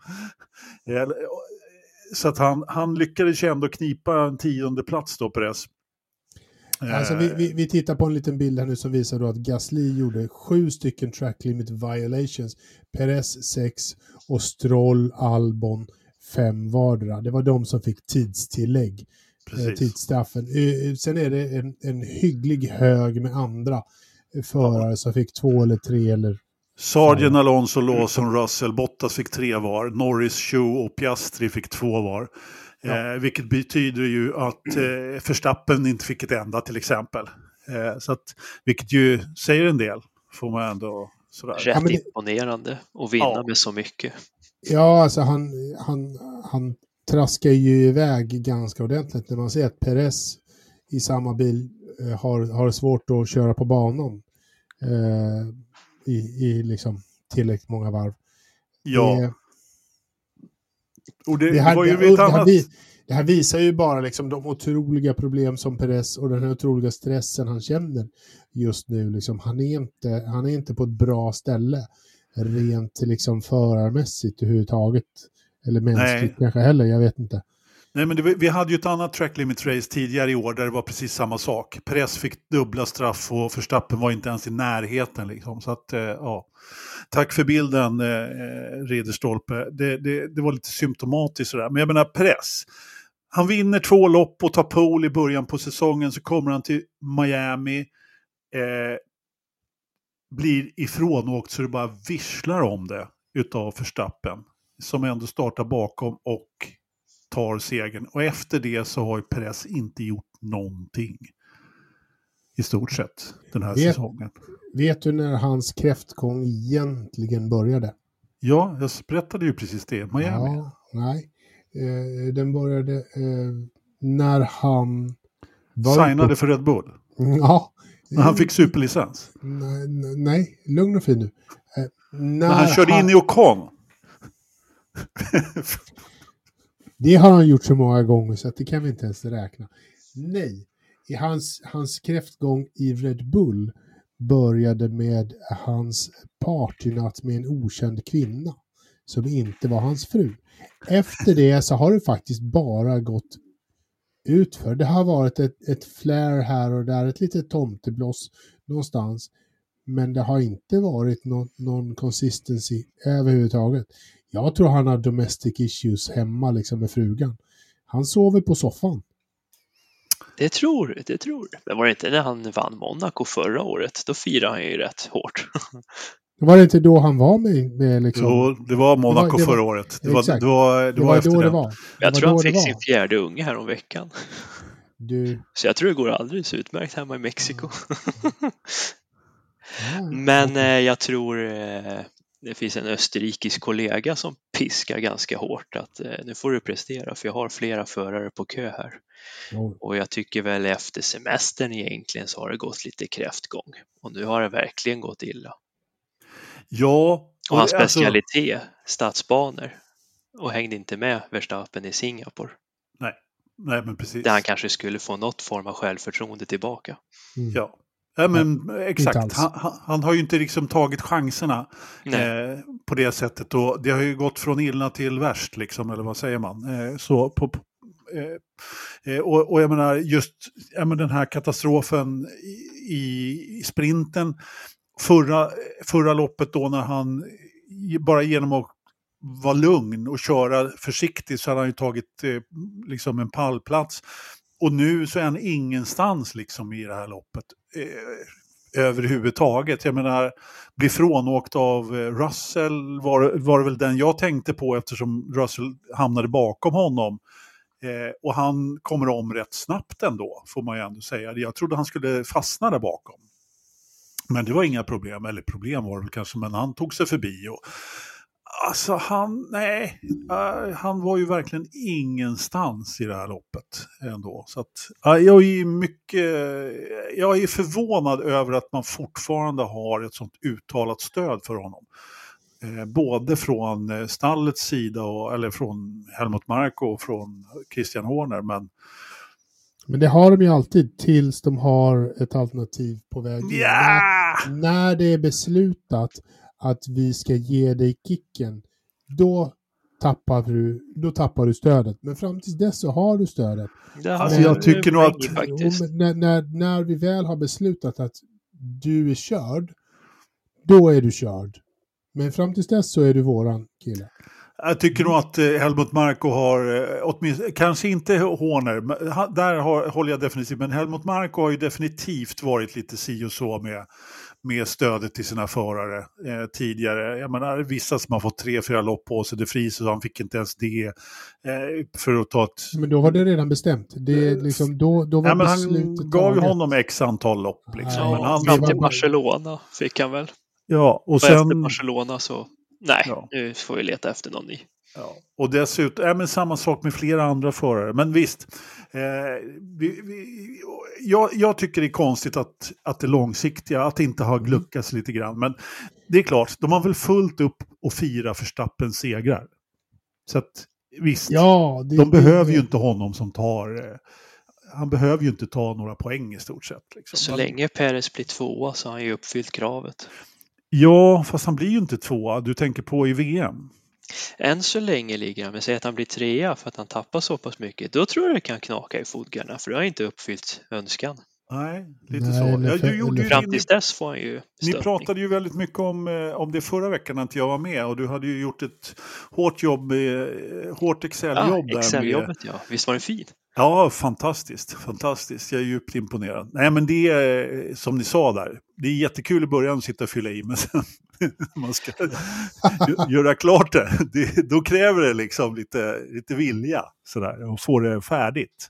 så att han, han lyckades ju ändå knipa en tionde plats då, Perez. Alltså, vi, vi, vi, tittar på en liten bild här nu som visar då att Gasly gjorde sju stycken track limit violations. Perez sex och Stroll, Albon fem vardera. Det var de som fick tidstillägg. Eh, tidsstraffen. Eh, sen är det en, en hygglig hög med andra förare som fick två eller tre eller... Sargent, Alonso, Lawson, Russell, Bottas fick tre var. Norris, Shoe och Piastri fick två var. Ja. Eh, vilket betyder ju att eh, Förstappen inte fick ett enda till exempel. Eh, så att, vilket ju säger en del, får man ändå Sådär. Rätt ja, det... imponerande att vinna ja. med så mycket. Ja, alltså han, han, han traskar ju iväg ganska ordentligt när man ser att Perez i samma bil eh, har, har svårt att köra på banan eh, i, i liksom tillräckligt många varv. Ja. Det, och det, det, här, var ju det, det, här, det här visar ju bara liksom de otroliga problem som Perez och den här otroliga stressen han känner just nu. Liksom, han, är inte, han är inte på ett bra ställe rent liksom förarmässigt överhuvudtaget. Eller mänskligt Nej. kanske heller, jag vet inte. Nej, men det, vi hade ju ett annat track limit race tidigare i år där det var precis samma sak. Press fick dubbla straff och Förstappen var inte ens i närheten. Liksom. Så att, eh, ja. Tack för bilden, eh, eh Ridderstolpe. Det, det, det, var lite symptomatiskt sådär. Men jag menar, press. Han vinner två lopp och tar pole i början på säsongen. Så kommer han till Miami. Eh, blir ifrånåkt så det bara visslar om det utav Förstappen. Som ändå startar bakom och tar segern. Och efter det så har ju Perez inte gjort någonting. I stort sett den här vet, säsongen. Vet du när hans kräftgång egentligen började? Ja, jag berättade ju precis det. Miami. Ja, nej, eh, den började eh, när han... Signade på... för Red Bull? Ja. När han fick superlicens? Nej, nej lugn och fin nu. Eh, när, när han körde han... in i Ocon? Det har han gjort så många gånger så att det kan vi inte ens räkna. Nej, i hans, hans kräftgång i Red Bull började med hans partynatt med en okänd kvinna som inte var hans fru. Efter det så har det faktiskt bara gått utför. Det har varit ett, ett flare här och där, ett litet tomtebloss någonstans. Men det har inte varit någon, någon consistency överhuvudtaget. Jag tror han har domestic issues hemma liksom med frugan. Han sover på soffan. Det tror det tror Det var det inte när han vann Monaco förra året? Då firade han ju rätt hårt. Var det inte då han var med? med liksom... Jo, det var Monaco det var, det var, förra året. Det var, exakt. det var, det, det var, efter då det var. Jag tror han fick sin fjärde unge här om veckan. Du... Så jag tror det går alldeles utmärkt hemma i Mexiko. Mm. Men eh, jag tror eh, det finns en österrikisk kollega som piskar ganska hårt att eh, nu får du prestera för jag har flera förare på kö här. Mm. Och jag tycker väl efter semestern egentligen så har det gått lite kräftgång och nu har det verkligen gått illa. Ja. Och, och hans alltså... specialitet, stadsbanor och hängde inte med Verstappen i Singapore. Nej, nej men precis. Där han kanske skulle få något form av självförtroende tillbaka. Mm. Ja, Ja, men exakt. Han, han, har ju inte liksom tagit chanserna eh, på det sättet. Och det har ju gått från illa till värst, liksom, eller vad säger man? Eh, så på, eh, eh och, och, jag menar, just ja, men den här katastrofen i, i sprinten. Förra, förra loppet då när han bara genom att vara lugn och köra försiktigt så hade han ju tagit eh, liksom en pallplats. Och nu så är han ingenstans liksom i det här loppet eh, överhuvudtaget. Jag menar, bli frånåkt av eh, Russell var, var väl den jag tänkte på eftersom Russell hamnade bakom honom. Eh, och han kommer om rätt snabbt ändå, får man ju ändå säga. Jag trodde han skulle fastna där bakom. Men det var inga problem, eller problem var det väl kanske, men han tog sig förbi. Och, Alltså han, nej, uh, han var ju verkligen ingenstans i det här loppet ändå. Så att, uh, jag är mycket, jag är förvånad över att man fortfarande har ett sånt uttalat stöd för honom. Uh, både från uh, stallets sida, och, eller från Helmut Marko och från Christian Horner. Men, men det har de ju alltid tills de har ett alternativ på väg yeah! när, när det är beslutat att vi ska ge dig kicken, då tappar du, då tappar du stödet. Men fram tills dess så har du stödet. Alltså jag tycker nog att... När, när, när vi väl har beslutat att du är körd, då är du körd. Men fram tills dess så är du våran kille. Jag tycker nog att eh, Helmut Marko har, eh, åtminstone, kanske inte Horner, där har, håller jag definitivt, men Helmut Marko har ju definitivt varit lite si och så med med stödet till sina förare eh, tidigare. Jag menar, vissa som har fått tre, fyra lopp på sig, det fryser så han fick inte ens det. Eh, för att ta ett... Men då var det redan bestämt. Det, liksom, då, då var ja, men han gav ju honom x antal lopp. Liksom. Ja, men han, till Barcelona fick han väl. Ja, och, och sen... efter Barcelona så, nej, ja. nu får vi leta efter någon ny. Ja. Och dessutom, ja, men samma sak med flera andra förare. Men visst, eh, vi, vi, jag, jag, tycker det är konstigt att, att det långsiktiga, att det inte har mm. gluckats lite grann. Men det är klart, de har väl fullt upp och fira Förstappens segrar. Så att visst, ja, det, de behöver det. ju inte honom som tar... Eh, han behöver ju inte ta några poäng i stort sett. Liksom. Så länge Peres blir tvåa så har han ju uppfyllt kravet. Ja, fast han blir ju inte tvåa. Du tänker på i VM. Än så länge ligger han, men säg att han blir trea för att han tappar så pass mycket, då tror jag det kan knaka i fogarna för det har inte uppfyllt önskan. Nej, lite Nej, så. Ja, du gjorde ju Fram tills dess får han ju stötning. Ni pratade ju väldigt mycket om, eh, om det förra veckan när inte jag var med och du hade ju gjort ett hårt jobb, eh, hårt Excel-jobb. Ja, Excel-jobbet ja, visst var det fint? Ja, fantastiskt. Fantastiskt. Jag är djupt imponerad. Nej, men det är som ni sa där. Det är jättekul i början att sitta och fylla i, men sen man ska göra klart det, det, då kräver det liksom lite, lite vilja sådär, och få det färdigt.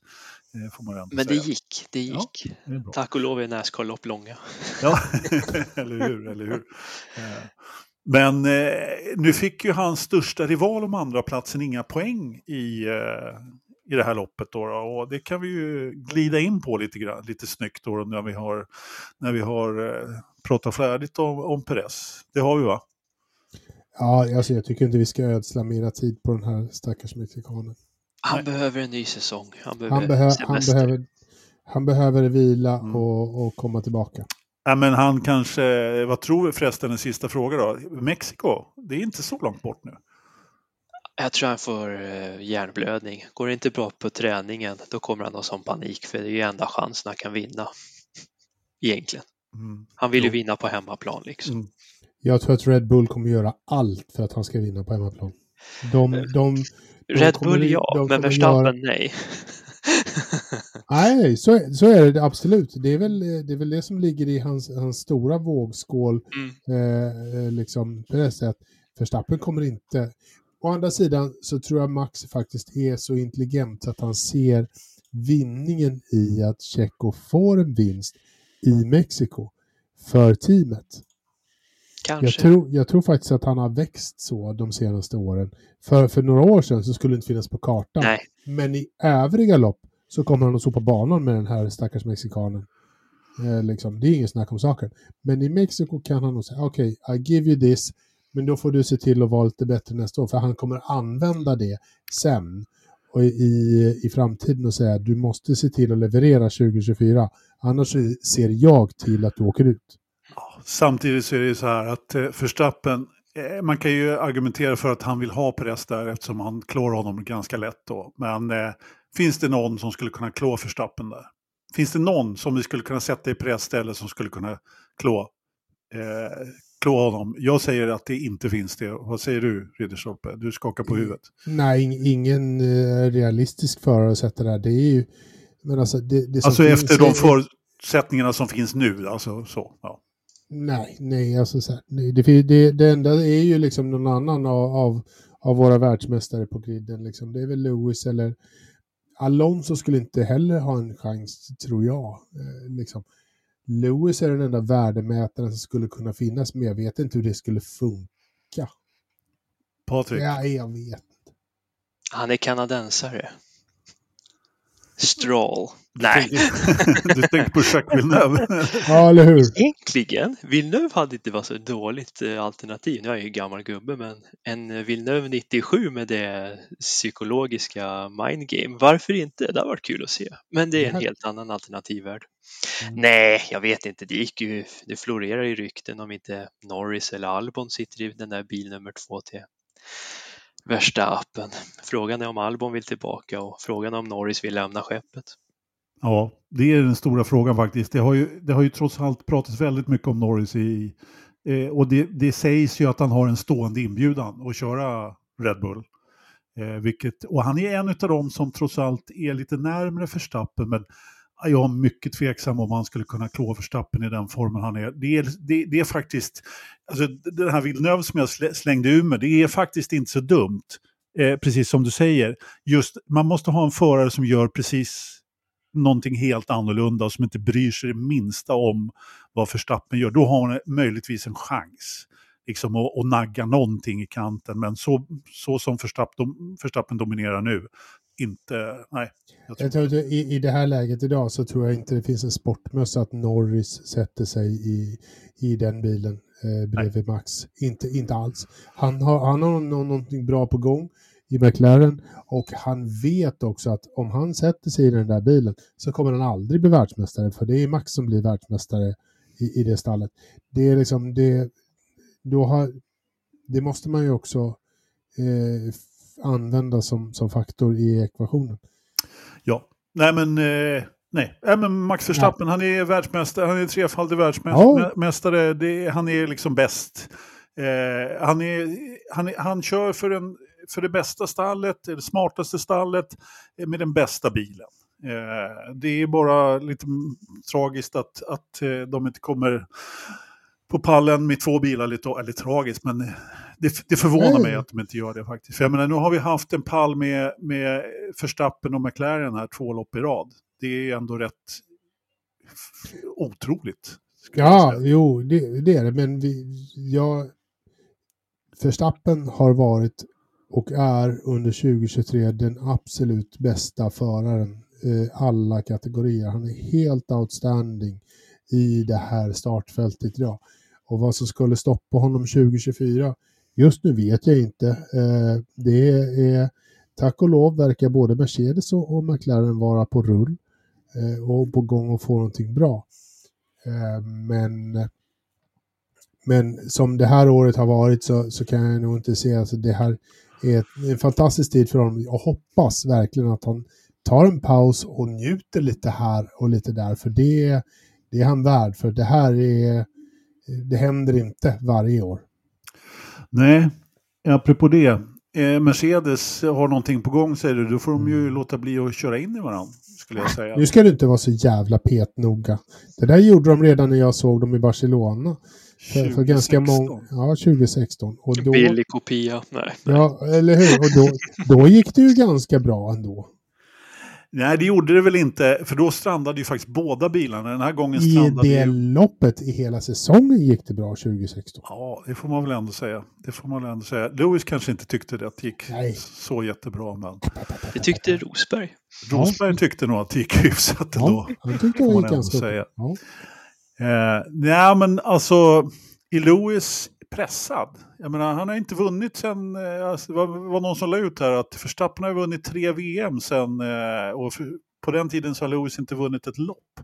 Får man men det gick, det gick. Ja, det Tack och lov är Nascar-lopp långa. ja, eller hur, eller hur. Eh, men eh, nu fick ju hans största rival om andra platsen inga poäng i, eh, i det här loppet. Då, och det kan vi ju glida in på lite, grann, lite snyggt då, när vi har, när vi har eh, pratat färdigt om, om Perez. Det har vi va? Ja, alltså jag tycker inte vi ska ödsla mera tid på den här stackars mexikanen. Han Nej. behöver en ny säsong. Han behöver, han, behö han behöver, han behöver vila mm. och, och komma tillbaka. Ja, men han kanske, vad tror vi förresten, en sista fråga då. Mexiko, det är inte så långt bort nu. Jag tror han får eh, hjärnblödning. Går det inte bra på träningen då kommer han ha sån panik för det är ju enda chansen han kan vinna. Egentligen. Mm. Han vill ju vinna på hemmaplan liksom. Mm. Jag tror att Red Bull kommer göra allt för att han ska vinna på hemmaplan. De, de, de Red Bull ja, men Verstappen göra... nej. nej, så, så är det absolut. Det är, väl, det är väl det som ligger i hans, hans stora vågskål. Mm. Eh, eh liksom, på det sättet. Verstappen kommer inte... Å andra sidan så tror jag Max faktiskt är så intelligent att han ser vinningen i att Checo får en vinst i Mexiko för teamet. Kanske. Jag tror, jag tror faktiskt att han har växt så de senaste åren. För, för några år sedan så skulle det inte finnas på kartan. Nej. Men i övriga lopp så kommer han att sopa banan med den här stackars mexikanen. Eh, liksom. Det är ingen snack om saker. Men i Mexiko kan han nog säga okej, okay, I give you this, men då får du se till att vara lite bättre nästa år, för han kommer använda det sen och i, i framtiden och säga du måste se till att leverera 2024, annars ser jag till att du åker ut. Samtidigt så är det ju så här att eh, Förstappen, eh, man kan ju argumentera för att han vill ha press där eftersom han klår honom ganska lätt då. Men eh, finns det någon som skulle kunna klå Förstappen där? Finns det någon som vi skulle kunna sätta i press eller som skulle kunna klå, eh, klå honom? Jag säger att det inte finns det. Vad säger du, Ridderstolpe? Du skakar på huvudet. Nej, ingen eh, realistisk förare att sätta där. Det är ju... Men alltså, det, det alltså efter de förutsättningarna som finns nu, alltså så. Ja. Nej, nej, alltså så här, nej, det, det, det enda är ju liksom någon annan av, av, av våra världsmästare på griden. Liksom. Det är väl Lewis eller Alonso skulle inte heller ha en chans, tror jag. Eh, liksom. Lewis är den enda värdemätaren som skulle kunna finnas, men jag vet inte hur det skulle funka. Patrik? Ja, jag vet. Han är kanadensare. Stroll. Nej. du tänker på Jacques Villeneuve? ja, eller hur? Egentligen, Villeneuve hade inte varit så dåligt eh, alternativ. Nu är jag ju gammal gubbe, men en Villeneuve 97 med det psykologiska mindgame, varför inte? Det har varit kul att se. Men det är en helt annan alternativvärld. Mm. Nej, jag vet inte. Det gick ju, det florerar ju rykten om inte Norris eller Albon sitter i den där bil nummer två till värsta appen. Frågan är om Albon vill tillbaka och frågan är om Norris vill lämna skeppet. Ja, det är den stora frågan faktiskt. Det har ju, det har ju trots allt pratats väldigt mycket om Norris i, eh, och det, det sägs ju att han har en stående inbjudan att köra Red Bull. Eh, vilket, och han är en av dem som trots allt är lite närmre Verstappen, men jag är mycket tveksam om han skulle kunna klå Verstappen i den formen han är. Det är, det, det är faktiskt, alltså den här Villeneuve som jag slängde ur mig, det är faktiskt inte så dumt. Eh, precis som du säger. Just, man måste ha en förare som gör precis någonting helt annorlunda och som inte bryr sig det minsta om vad Verstappen gör, då har man eh, möjligtvis en chans liksom att, att nagga någonting i kanten. Men så, så som Verstappen, Verstappen dominerar nu, inte, nej. Jag tror... Jag tror i, I det här läget idag så tror jag inte det finns en sportmössa att Norris sätter sig i, i den bilen eh, bredvid. Max. Inte, inte alls. Han har, han har någonting bra på gång i McLaren och han vet också att om han sätter sig i den där bilen så kommer han aldrig bli världsmästare för det är Max som blir världsmästare i, i det stallet. Det är liksom det, då har, det måste man ju också eh, använda som, som faktor i ekvationen. Ja, nej men eh... Nej, äh, men Max Verstappen, ja. han är världsmästare, han är trefaldig världsmästare, ja. det, han är liksom bäst. Eh, han, är, han, han kör för, en, för det bästa stallet, det smartaste stallet, eh, med den bästa bilen. Eh, det är bara lite tragiskt att, att eh, de inte kommer på pallen med två bilar, lite, eller tragiskt, men det, det förvånar Nej. mig att de inte gör det faktiskt. För jag menar, nu har vi haft en pall med, med Verstappen och McLaren här två lopp i rad. Det är ändå rätt otroligt. Ja, jo, det, det, är det, men vi, jag, Verstappen har varit och är under 2023 den absolut bästa föraren eh, alla kategorier. Han är helt outstanding i det här startfältet idag. Och vad som skulle stoppa honom 2024, just nu vet jag inte. Eh, det är, tack och lov verkar både Mercedes och McLaren vara på rull Eh, och på gång att få någonting bra. Eh, men, men som det här året har varit så, så kan jag nog inte se att alltså det här är en fantastisk tid för honom. Jag hoppas verkligen att han tar en paus och njuter lite här och lite där, för det, det är han värd. För det här är, det händer inte varje år. Nej, apropå det. Eh, Mercedes har någonting på gång säger du, då får de ju mm. låta bli att köra in i varandra. Skulle jag säga. Nu ska du inte vara så jävla petnoga. Det där gjorde de redan när jag såg dem i Barcelona. För, för ganska många, ja 2016. Och då, Billig kopia, nej. Ja, eller hur. Och då, då gick det ju ganska bra ändå. Nej, det gjorde det väl inte, för då strandade ju faktiskt båda bilarna. Den här gången strandade I det ju... loppet i hela säsongen gick det bra 2016. Ja, det får man väl ändå säga. Det får man väl ändå säga. Lewis kanske inte tyckte det, att det gick Nej. så jättebra. Men... Det tyckte Rosberg. Rosberg ja. tyckte nog att det gick hyfsat ja, ändå. Han tyckte det gick ganska säga. Ja. Eh, nej, men alltså, i Lewis pressad. Jag menar, han har inte vunnit sen, eh, alltså, det var, var någon som la ut här att Verstappen har vunnit tre VM sen, eh, och på den tiden så har Lewis inte vunnit ett lopp.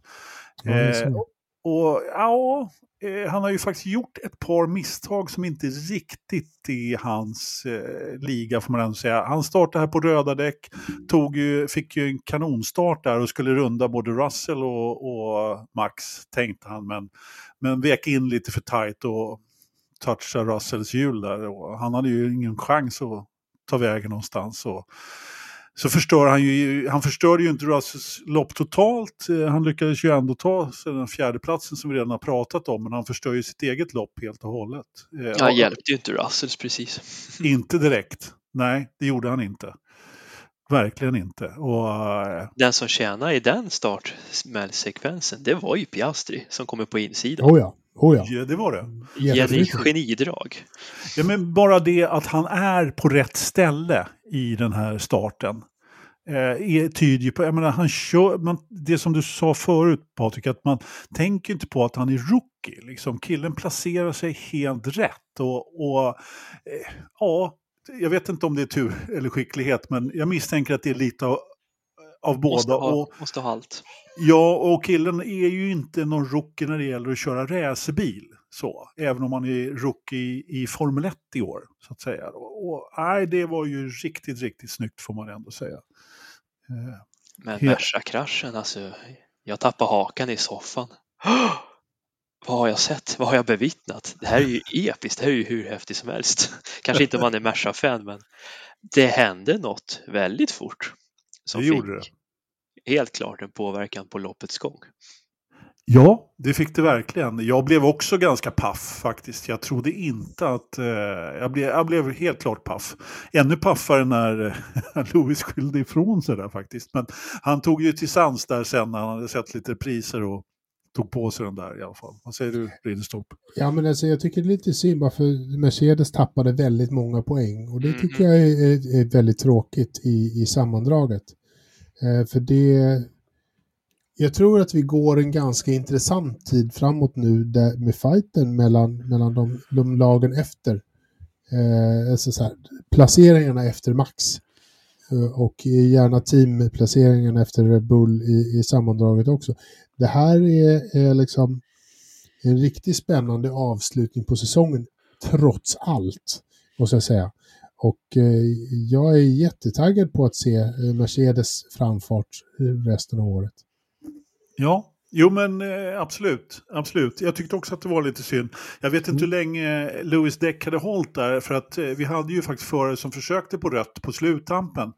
Eh, och, och ja, eh, han har ju faktiskt gjort ett par misstag som inte riktigt är hans eh, liga får man ändå säga. Han startade här på röda däck, tog ju, fick ju en kanonstart där och skulle runda både Russell och, och Max tänkte han, men, men vek in lite för tajt och toucha Russells hjul där. Och han hade ju ingen chans att ta vägen någonstans. Och, så förstör han ju, han förstörde ju inte Russells lopp totalt. Eh, han lyckades ju ändå ta den fjärde platsen som vi redan har pratat om, men han förstör ju sitt eget lopp helt och hållet. Eh, han hjälpte ju inte Russells precis. Inte direkt. Nej, det gjorde han inte. Verkligen inte. Och, uh, den som tjänade i den startsekvensen, det var ju Piastri som kommer på insidan. Oh ja. Oh ja. ja, det var det. Jenny genidrag. Ja, men bara det att han är på rätt ställe i den här starten eh, tyder ju på, jag menar, han kör, man, det som du sa förut Patrik, att man tänker inte på att han är rookie. Liksom. Killen placerar sig helt rätt. Och, och eh, ja, jag vet inte om det är tur eller skicklighet, men jag misstänker att det är lite av, av båda. Måste ha, och, måste ha allt. Ja, och killen är ju inte någon rookie när det gäller att köra racerbil. Så, även om han är rookie i Formel 1 i år, så att säga. Och, och nej, det var ju riktigt, riktigt snyggt får man ändå säga. Eh, Men Merca-kraschen, alltså, jag tappade hakan i soffan. Vad har jag sett? Vad har jag bevittnat? Det här är ju episkt, det här är ju hur häftigt som helst. Kanske inte om man är Merca-fan, men det hände något väldigt fort. Som det gjorde det helt klart en påverkan på loppets gång. Ja, det fick det verkligen. Jag blev också ganska paff faktiskt. Jag trodde inte att... Eh, jag, blev, jag blev helt klart paff. Ännu paffare när Louis skyllde ifrån sig där faktiskt. Men han tog ju till sans där sen när han hade sett lite priser och tog på sig den där i alla fall. Vad säger du, Ridderstolp? Ja, men alltså, jag tycker det är lite synd bara för Mercedes tappade väldigt många poäng och det tycker jag är, är, väldigt tråkigt i, i sammandraget. Eh, för det... Jag tror att vi går en ganska intressant tid framåt nu där, med fighten mellan, mellan de, de lagen efter. Eh, alltså så här, placeringarna efter Max. Eh, och gärna teamplaceringarna efter Red Bull i, i sammandraget också. Det här är, är liksom en riktigt spännande avslutning på säsongen, trots allt, måste jag säga. Och eh, jag är jättetaggad på att se eh, Mercedes framfart resten av året. Ja, jo men eh, absolut. absolut. Jag tyckte också att det var lite synd. Jag vet inte mm. hur länge Lewis Deck hade hållit där, för att eh, vi hade ju faktiskt förare som försökte på rött på sluttampen.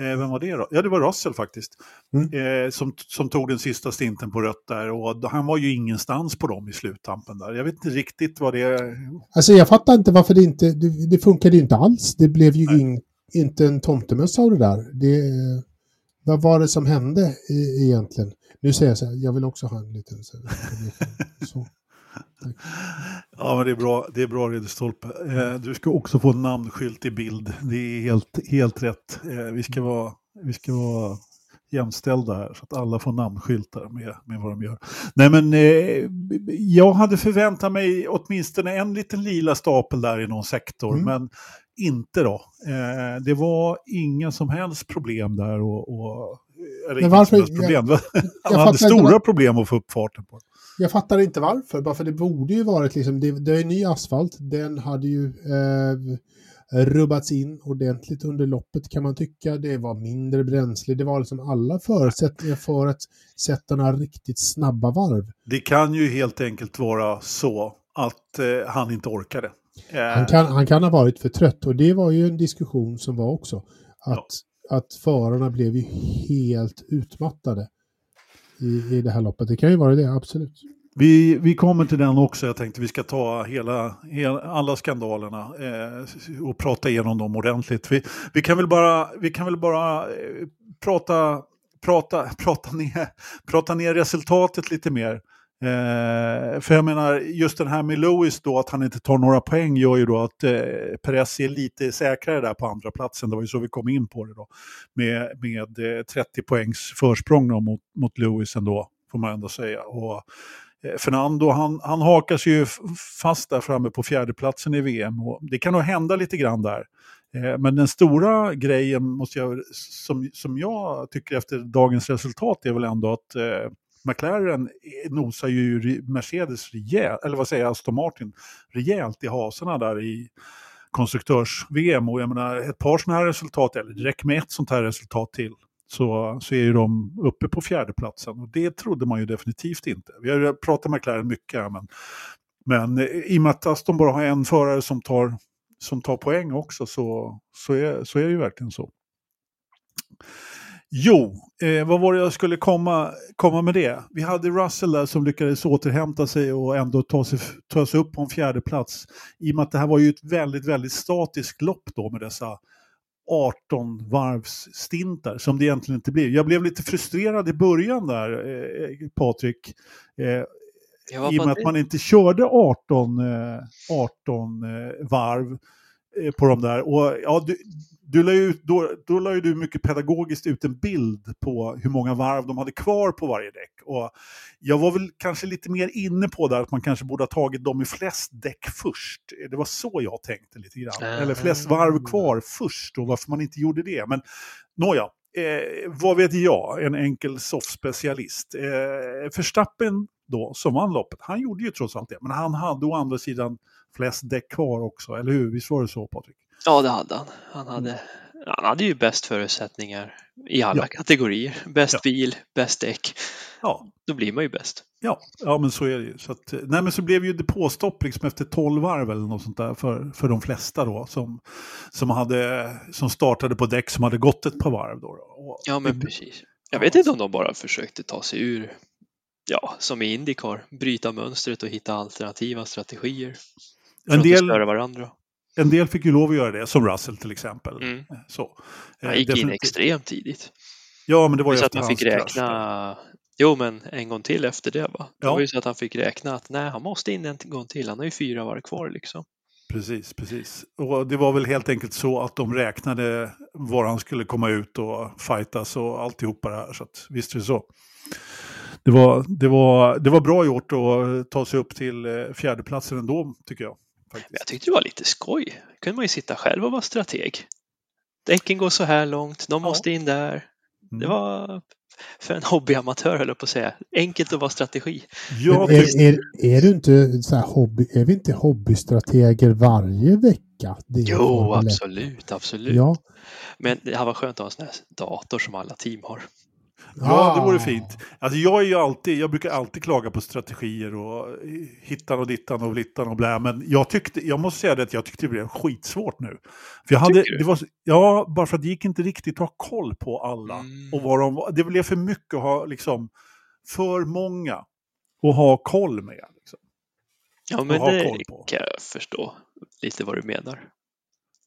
Eh, vem var det då? Ja, det var Russell faktiskt. Mm. Eh, som, som tog den sista stinten på rött där. Och han var ju ingenstans på dem i sluttampen där. Jag vet inte riktigt vad det... Alltså jag fattar inte varför det inte... Det, det funkade ju inte alls. Det blev ju in, inte en tomtemössa av det där. Det, vad var det som hände egentligen? Nu säger jag så här, jag vill också ha en liten... Så, så. Ja, men det är bra, det är bra Ridderstolpe. Eh, du ska också få namnskylt i bild. Det är helt, helt rätt. Eh, vi, ska vara, vi ska vara jämställda här så att alla får namnskyltar med, med vad de gör. Nej men eh, jag hade förväntat mig åtminstone en liten lila stapel där i någon sektor, mm. men inte då. Eh, det var inga som helst problem där och, och eller men varför, problem. Jag, jag Han hade stora var... problem att få upp farten på. Jag fattar inte varför, bara för det borde ju varit liksom, det, det är ny asfalt, den hade ju eh, rubbats in ordentligt under loppet kan man tycka. Det var mindre bränsle, det var liksom alla förutsättningar för att sätta några riktigt snabba varv. Det kan ju helt enkelt vara så att eh, han inte orkade. Eh. Han, kan, han kan ha varit för trött och det var ju en diskussion som var också. Att, ja. att förarna blev ju helt utmattade i, i det här loppet. Det kan ju vara det, absolut. Vi, vi kommer till den också. Jag tänkte vi ska ta hela, hela alla skandalerna eh, och prata igenom dem ordentligt. Vi, vi, kan väl bara, vi kan väl bara eh, prata, prata, prata, ner, prata ner resultatet lite mer. Eh, för jag menar, just den här med Lewis då, att han inte tar några poäng gör ju då att eh, Perez är lite säkrare där på andra platsen. Det var ju så vi kom in på det då. Med, med eh, 30 poängs försprång då mot, mot Lewis ändå, får man ändå säga. Och eh, Fernando han, han hakar sig ju fast där framme på fjärdeplatsen i VM. Och det kan nog hända lite grann där. Eh, men den stora grejen måste jag, som, som jag tycker efter dagens resultat är väl ändå att eh, McLaren nosar ju Mercedes rejält, eller vad säger jag, Aston Martin, rejält i hasorna där i konstruktörs-VM. Och jag menar, ett par sådana här resultat, eller det räcker med ett sånt här resultat till, så, så är ju de uppe på fjärdeplatsen. Och det trodde man ju definitivt inte. Vi har pratat med McLaren mycket här, men, men i och med att Aston bara har en förare som tar, som tar poäng också så, så, är, så är det ju verkligen så. Jo, eh, vad var det jag skulle komma, komma med det? Vi hade Russell där som lyckades återhämta sig och ändå ta sig, ta sig upp på en fjärde plats. I och med att det här var ju ett väldigt, väldigt statiskt lopp då med dessa 18 varvsstintar som det egentligen inte blir. Jag blev lite frustrerad i början där, eh, Patrik. Eh, I och med att man inte körde 18, eh, 18 eh, varv eh, på de där. Och, ja, du, du la ut, då, då la ju du mycket pedagogiskt ut en bild på hur många varv de hade kvar på varje däck. Och jag var väl kanske lite mer inne på där att man kanske borde ha tagit dem i flest däck först. Det var så jag tänkte lite grann. Mm. Eller flest varv kvar först och varför man inte gjorde det. Men nåja, eh, vad vet jag, en enkel soft-specialist. Eh, Verstappen då, som vann loppet, han gjorde ju trots allt det. Men han hade å andra sidan flest däck kvar också, eller hur? Visst var det så Patrik? Ja, det hade han. Han hade, mm. han hade ju bäst förutsättningar i alla ja. kategorier. Bäst ja. bil, bäst däck. Ja. Då blir man ju bäst. Ja, ja men så är det ju. Så, att, nej, men så blev ju depåstopp liksom efter 12 varv eller något sånt där för, för de flesta då som, som, hade, som startade på däck som hade gått ett par varv. Då, Och, ja, men precis. Jag vet inte om de bara försökte ta sig ur ja, som i Indycar, bryta mönstret och hitta alternativa strategier. För en del, att varandra. En del fick ju lov att göra det, som Russell till exempel. Mm. Så. Han gick Definitivt. in extremt tidigt. Ja, men det var ju så att man fick räkna Jo, men en gång till efter det va? Det var ju så att han fick räkna att nej, han måste in en gång till. Han har ju fyra varv kvar liksom. Precis, precis. Och det var väl helt enkelt så att de räknade var han skulle komma ut och fightas och alltihopa det här. Så att, visst är det så. Det var, det, var, det var bra gjort att ta sig upp till eh, fjärdeplatsen ändå, tycker jag. Faktiskt. Jag tyckte det var lite skoj. Då kunde man ju sitta själv och vara strateg. Däcken går så här långt, de måste in där. Det mm. var för en hobbyamatör höll jag på att säga. Enkelt att vara strategi. Ja, är, är, är, du inte så hobby, är vi inte hobbystrateger varje vecka? jo, absolut, absolut. Ja. Men det här var skönt att ha en sån här dator som alla team har. Ja, det vore fint. Alltså jag, är ju alltid, jag brukar alltid klaga på strategier och hittan och dittan och littan och blä. Men jag, tyckte, jag måste säga det att jag tyckte det blev skitsvårt nu. För jag hade, det var, ja, bara för att det gick inte riktigt att ha koll på alla. Mm. Och vad de, det blev för mycket att ha, liksom, för många att ha koll med. Liksom. Ja, men det kan jag förstå lite vad du menar.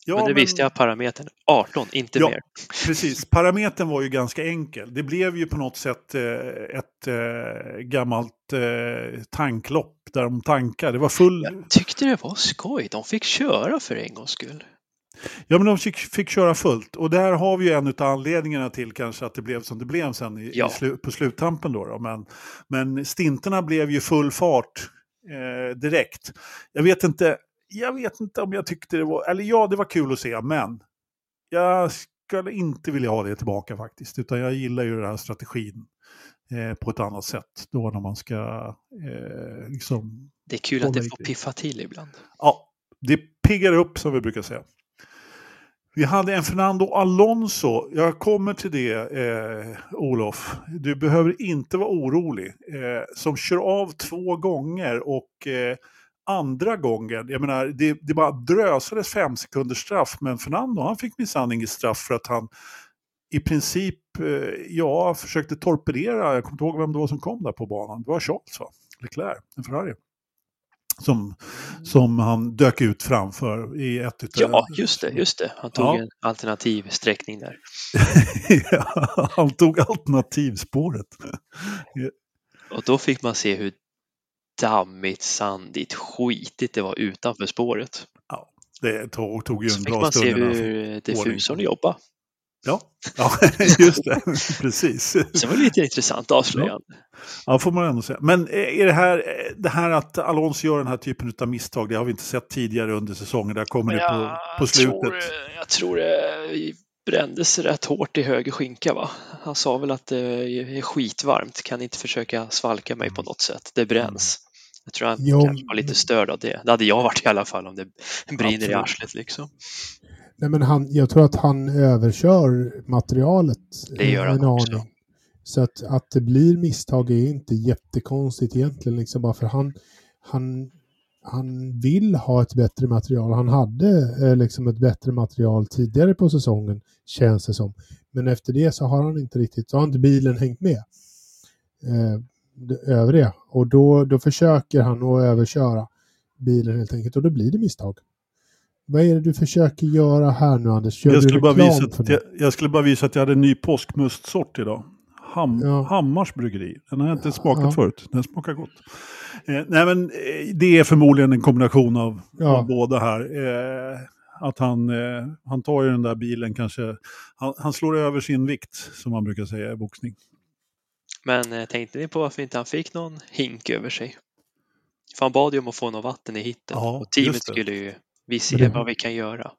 Ja, men det men... visste jag parametern 18, inte ja, mer. Precis, parametern var ju ganska enkel. Det blev ju på något sätt eh, ett eh, gammalt eh, tanklopp där de tankade. Det var full... Jag tyckte det var skoj. De fick köra för en gångs skull. Ja, men de fick, fick köra fullt. Och där har vi ju en av anledningarna till kanske att det blev som det blev sen i, ja. i slu, på sluttampen. Då, då, Men, men stinterna blev ju full fart eh, direkt. Jag vet inte, jag vet inte om jag tyckte det var, eller ja, det var kul att se, men jag skulle inte vilja ha det tillbaka faktiskt, utan jag gillar ju den här strategin eh, på ett annat sätt då när man ska eh, liksom... Det är kul att det får piffa till ibland. Ja, det piggar upp som vi brukar säga. Vi hade en Fernando Alonso. Jag kommer till det, eh, Olof. Du behöver inte vara orolig. Eh, som kör av två gånger och eh, andra gången, jag menar, det, det bara drösades fem sekunders straff, men Fernando han fick minsann inget straff för att han i princip, eh, ja, försökte torpedera, jag kommer inte ihåg vem det var som kom där på banan, det var Charles va? Leclerc, en Ferrari. Som, som han dök ut framför i ett utav... Ja, just det, just det. Han tog ja. en alternativ sträckning där. ja, han tog alternativspåret. Och då fick man se hur dammigt, sandigt, skitigt det var utanför spåret. Ja, det tog, tog ju en bra stund. Man se hur diffusorn jobbar. Ja, ja just det. Precis. Så det var lite intressant avslöjande. Ja. ja, får man ändå säga. Men är det här, det här att Alonso gör den här typen av misstag, det har vi inte sett tidigare under säsongen. Där kommer det på, på slutet. Tror, jag tror det brändes rätt hårt i höger skinka va? Han sa väl att det är skitvarmt, kan inte försöka svalka mig på något sätt. Det bränns. Jag tror han jo. kanske var lite störd av det. Det hade jag varit i alla fall om det brinner Absolut. i arslet liksom. Nej, men han, jag tror att han överkör materialet. Det gör han också. Aning. Så att, att det blir misstag är inte jättekonstigt egentligen. Liksom bara för han, han, han vill ha ett bättre material. Han hade eh, liksom ett bättre material tidigare på säsongen, känns det som. Men efter det så har han inte riktigt, så har inte bilen hängt med. Eh, övriga. Och då, då försöker han att överköra bilen helt enkelt och då blir det misstag. Vad är det du försöker göra här nu Anders? jag, skulle bara visa att jag, jag, skulle bara visa att jag hade en ny påskmustsort idag. Ham, ja. Hammars bryggeri. Den har jag inte smakat ja. förut. Den smakar gott. Eh, nej men eh, det är förmodligen en kombination av, ja. av båda här. Eh, att han, eh, han tar ju den där bilen kanske, han, han slår över sin vikt som man brukar säga i boxning. Men eh, tänkte ni på varför inte han fick någon hink över sig? För han bad ju om att få något vatten i hitten ja, och teamet skulle ju, vi ser vad vi kan göra.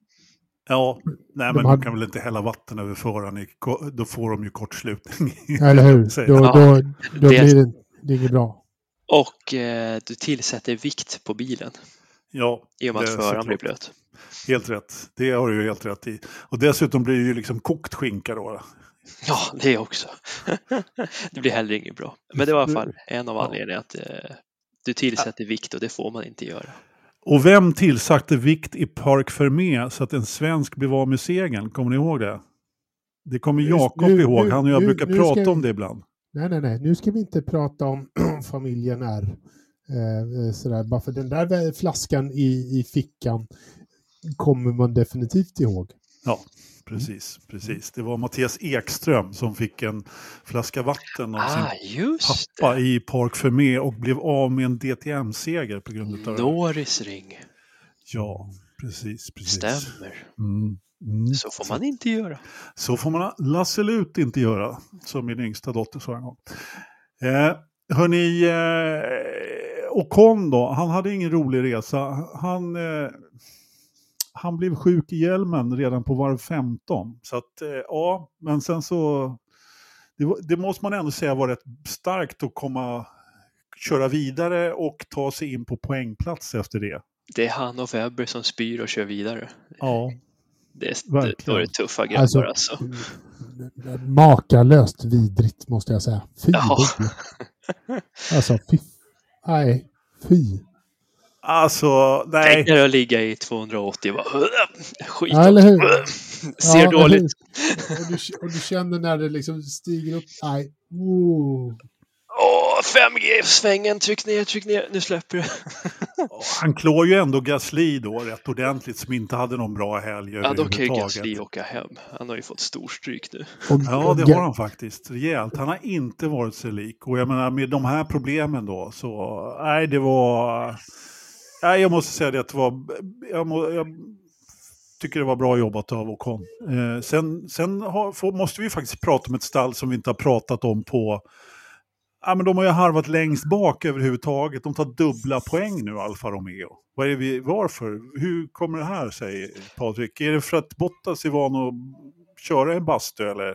Ja, nej men de kan väl inte hälla vatten över föraren, då får de ju kortslutning. Eller hur, då, ja, då, då det, blir det, det inget bra. Och eh, du tillsätter vikt på bilen. Ja. I och med att föraren blir blöt. Helt rätt, det har du ju helt rätt i. Och dessutom blir det ju liksom kokt skinka då. Ja, det också. det blir heller inget bra. Men det var i alla fall en av anledningarna att eh, du tillsätter vikt och det får man inte göra. Och vem tillsatte vikt i Park Fermé så att en svensk blev av med segern? Kommer ni ihåg det? Det kommer Jakob ihåg, han och jag nu, brukar nu prata vi, om det ibland. Nej, nej, nej. Nu ska vi inte prata om familjen R. Eh, eh, sådär. Bara för den där flaskan i, i fickan kommer man definitivt ihåg. Ja, precis. precis. Det var Mattias Ekström som fick en flaska vatten av ah, sin pappa det. i Park Fermé och blev av med en DTM-seger på grund av det. Norris ring. Ja, precis. precis. Stämmer. Mm. Mm. Så får man inte göra. Så får man absolut inte göra, som min yngsta dotter sa en gång. Eh, hörni, eh, Ocon då, han hade ingen rolig resa. Han, eh, han blev sjuk i hjälmen redan på varv 15. Så att, eh, ja, men sen så, det, det, måste man ändå säga var rätt starkt att komma, köra vidare och ta sig in på poängplats efter det. Det är han och Webber som spyr och kör vidare. Ja, det, det, då är det tuffa grabbar alltså. alltså. Makalöst vidrigt måste jag säga. Fy ja. Alltså fy. Nej, fy. Alltså, nej. Tänk dig att ligga i 280 bara, skit ja, eller hur? Ser ja, dåligt. Och du, och du känner när det liksom stiger upp. Nej. Oh. Åh, 5G-svängen, tryck ner, tryck ner, nu släpper det. Han klår ju ändå Gasly då rätt ordentligt som inte hade någon bra helg Ja, då kan ju Gasly åka hem. Han har ju fått storstryk nu. ja, det har han faktiskt. Rejält. Han har inte varit sig lik. Och jag menar med de här problemen då så, nej det var... Nej, jag måste säga det att det var... Jag, må, jag tycker det var bra jobbat av Ocon. Eh, sen sen har, får, måste vi faktiskt prata om ett stall som vi inte har pratat om på Ja, men de har ju harvat längst bak överhuvudtaget. De tar dubbla poäng nu, Alfa Romeo. Vad är vi, varför? Hur kommer det här sig, Patrik? Är det för att Bottas är van att köra en bastu eller?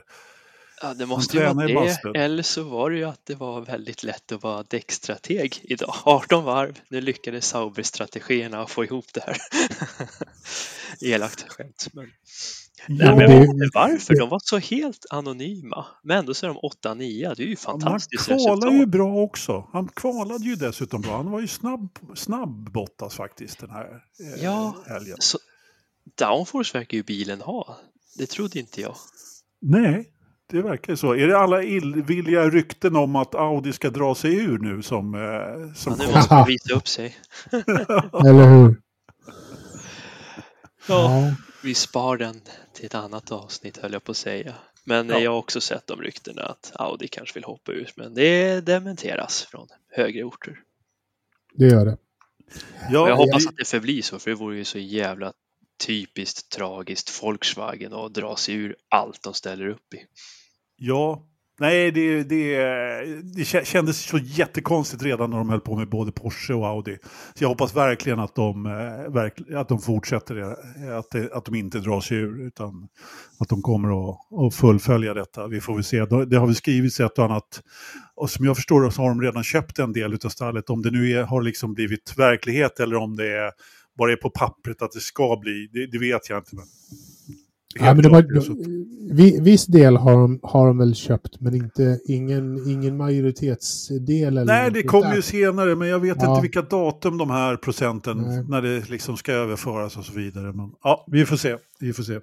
Ja, det måste ju vara det. Eller så var det ju att det var väldigt lätt att vara däckstrateg idag. 18 varv, nu lyckades Sauber-strategierna få ihop det här. Elakt skämt. Men... Nej, men det, varför? De var så helt anonyma. Men ändå så är de 8-9. Det är ju fantastiskt Han kvalade ju bra också. Han kvalade ju dessutom bra. Han var ju snabb, snabb Bottas faktiskt den här eh, ja, helgen. Så downforce verkar ju bilen ha. Det trodde inte jag. Nej, det verkar så. Är det alla illvilliga rykten om att Audi ska dra sig ur nu som... Eh, som ja, nu måste man visa upp sig. Eller hur? Ja, vi spar den till ett annat avsnitt höll jag på att säga. Men ja. jag har också sett de ryktena att Audi kanske vill hoppa ut, men det dementeras från högre orter. Det gör det. Ja, jag hoppas att det förblir så, för det vore ju så jävla typiskt tragiskt Volkswagen och dra sig ur allt de ställer upp i. Ja, Nej, det, det, det kändes så jättekonstigt redan när de höll på med både Porsche och Audi. Så jag hoppas verkligen att de, eh, att de fortsätter det, att, det, att de inte drar sig ur, utan att de kommer att, att fullfölja detta. Vi får väl se, det har väl skrivits ett och annat. Och som jag förstår så har de redan köpt en del av stallet. Om det nu är, har liksom blivit verklighet eller om det är, bara är på pappret att det ska bli, det, det vet jag inte. Men Ja, men det var, vi, viss del har de, har de väl köpt, men inte, ingen, ingen majoritetsdel. Eller Nej, det kommer ju senare, men jag vet ja. inte vilka datum de här procenten, Nej. när det liksom ska överföras och så vidare. Men ja, vi får se. Vi får se.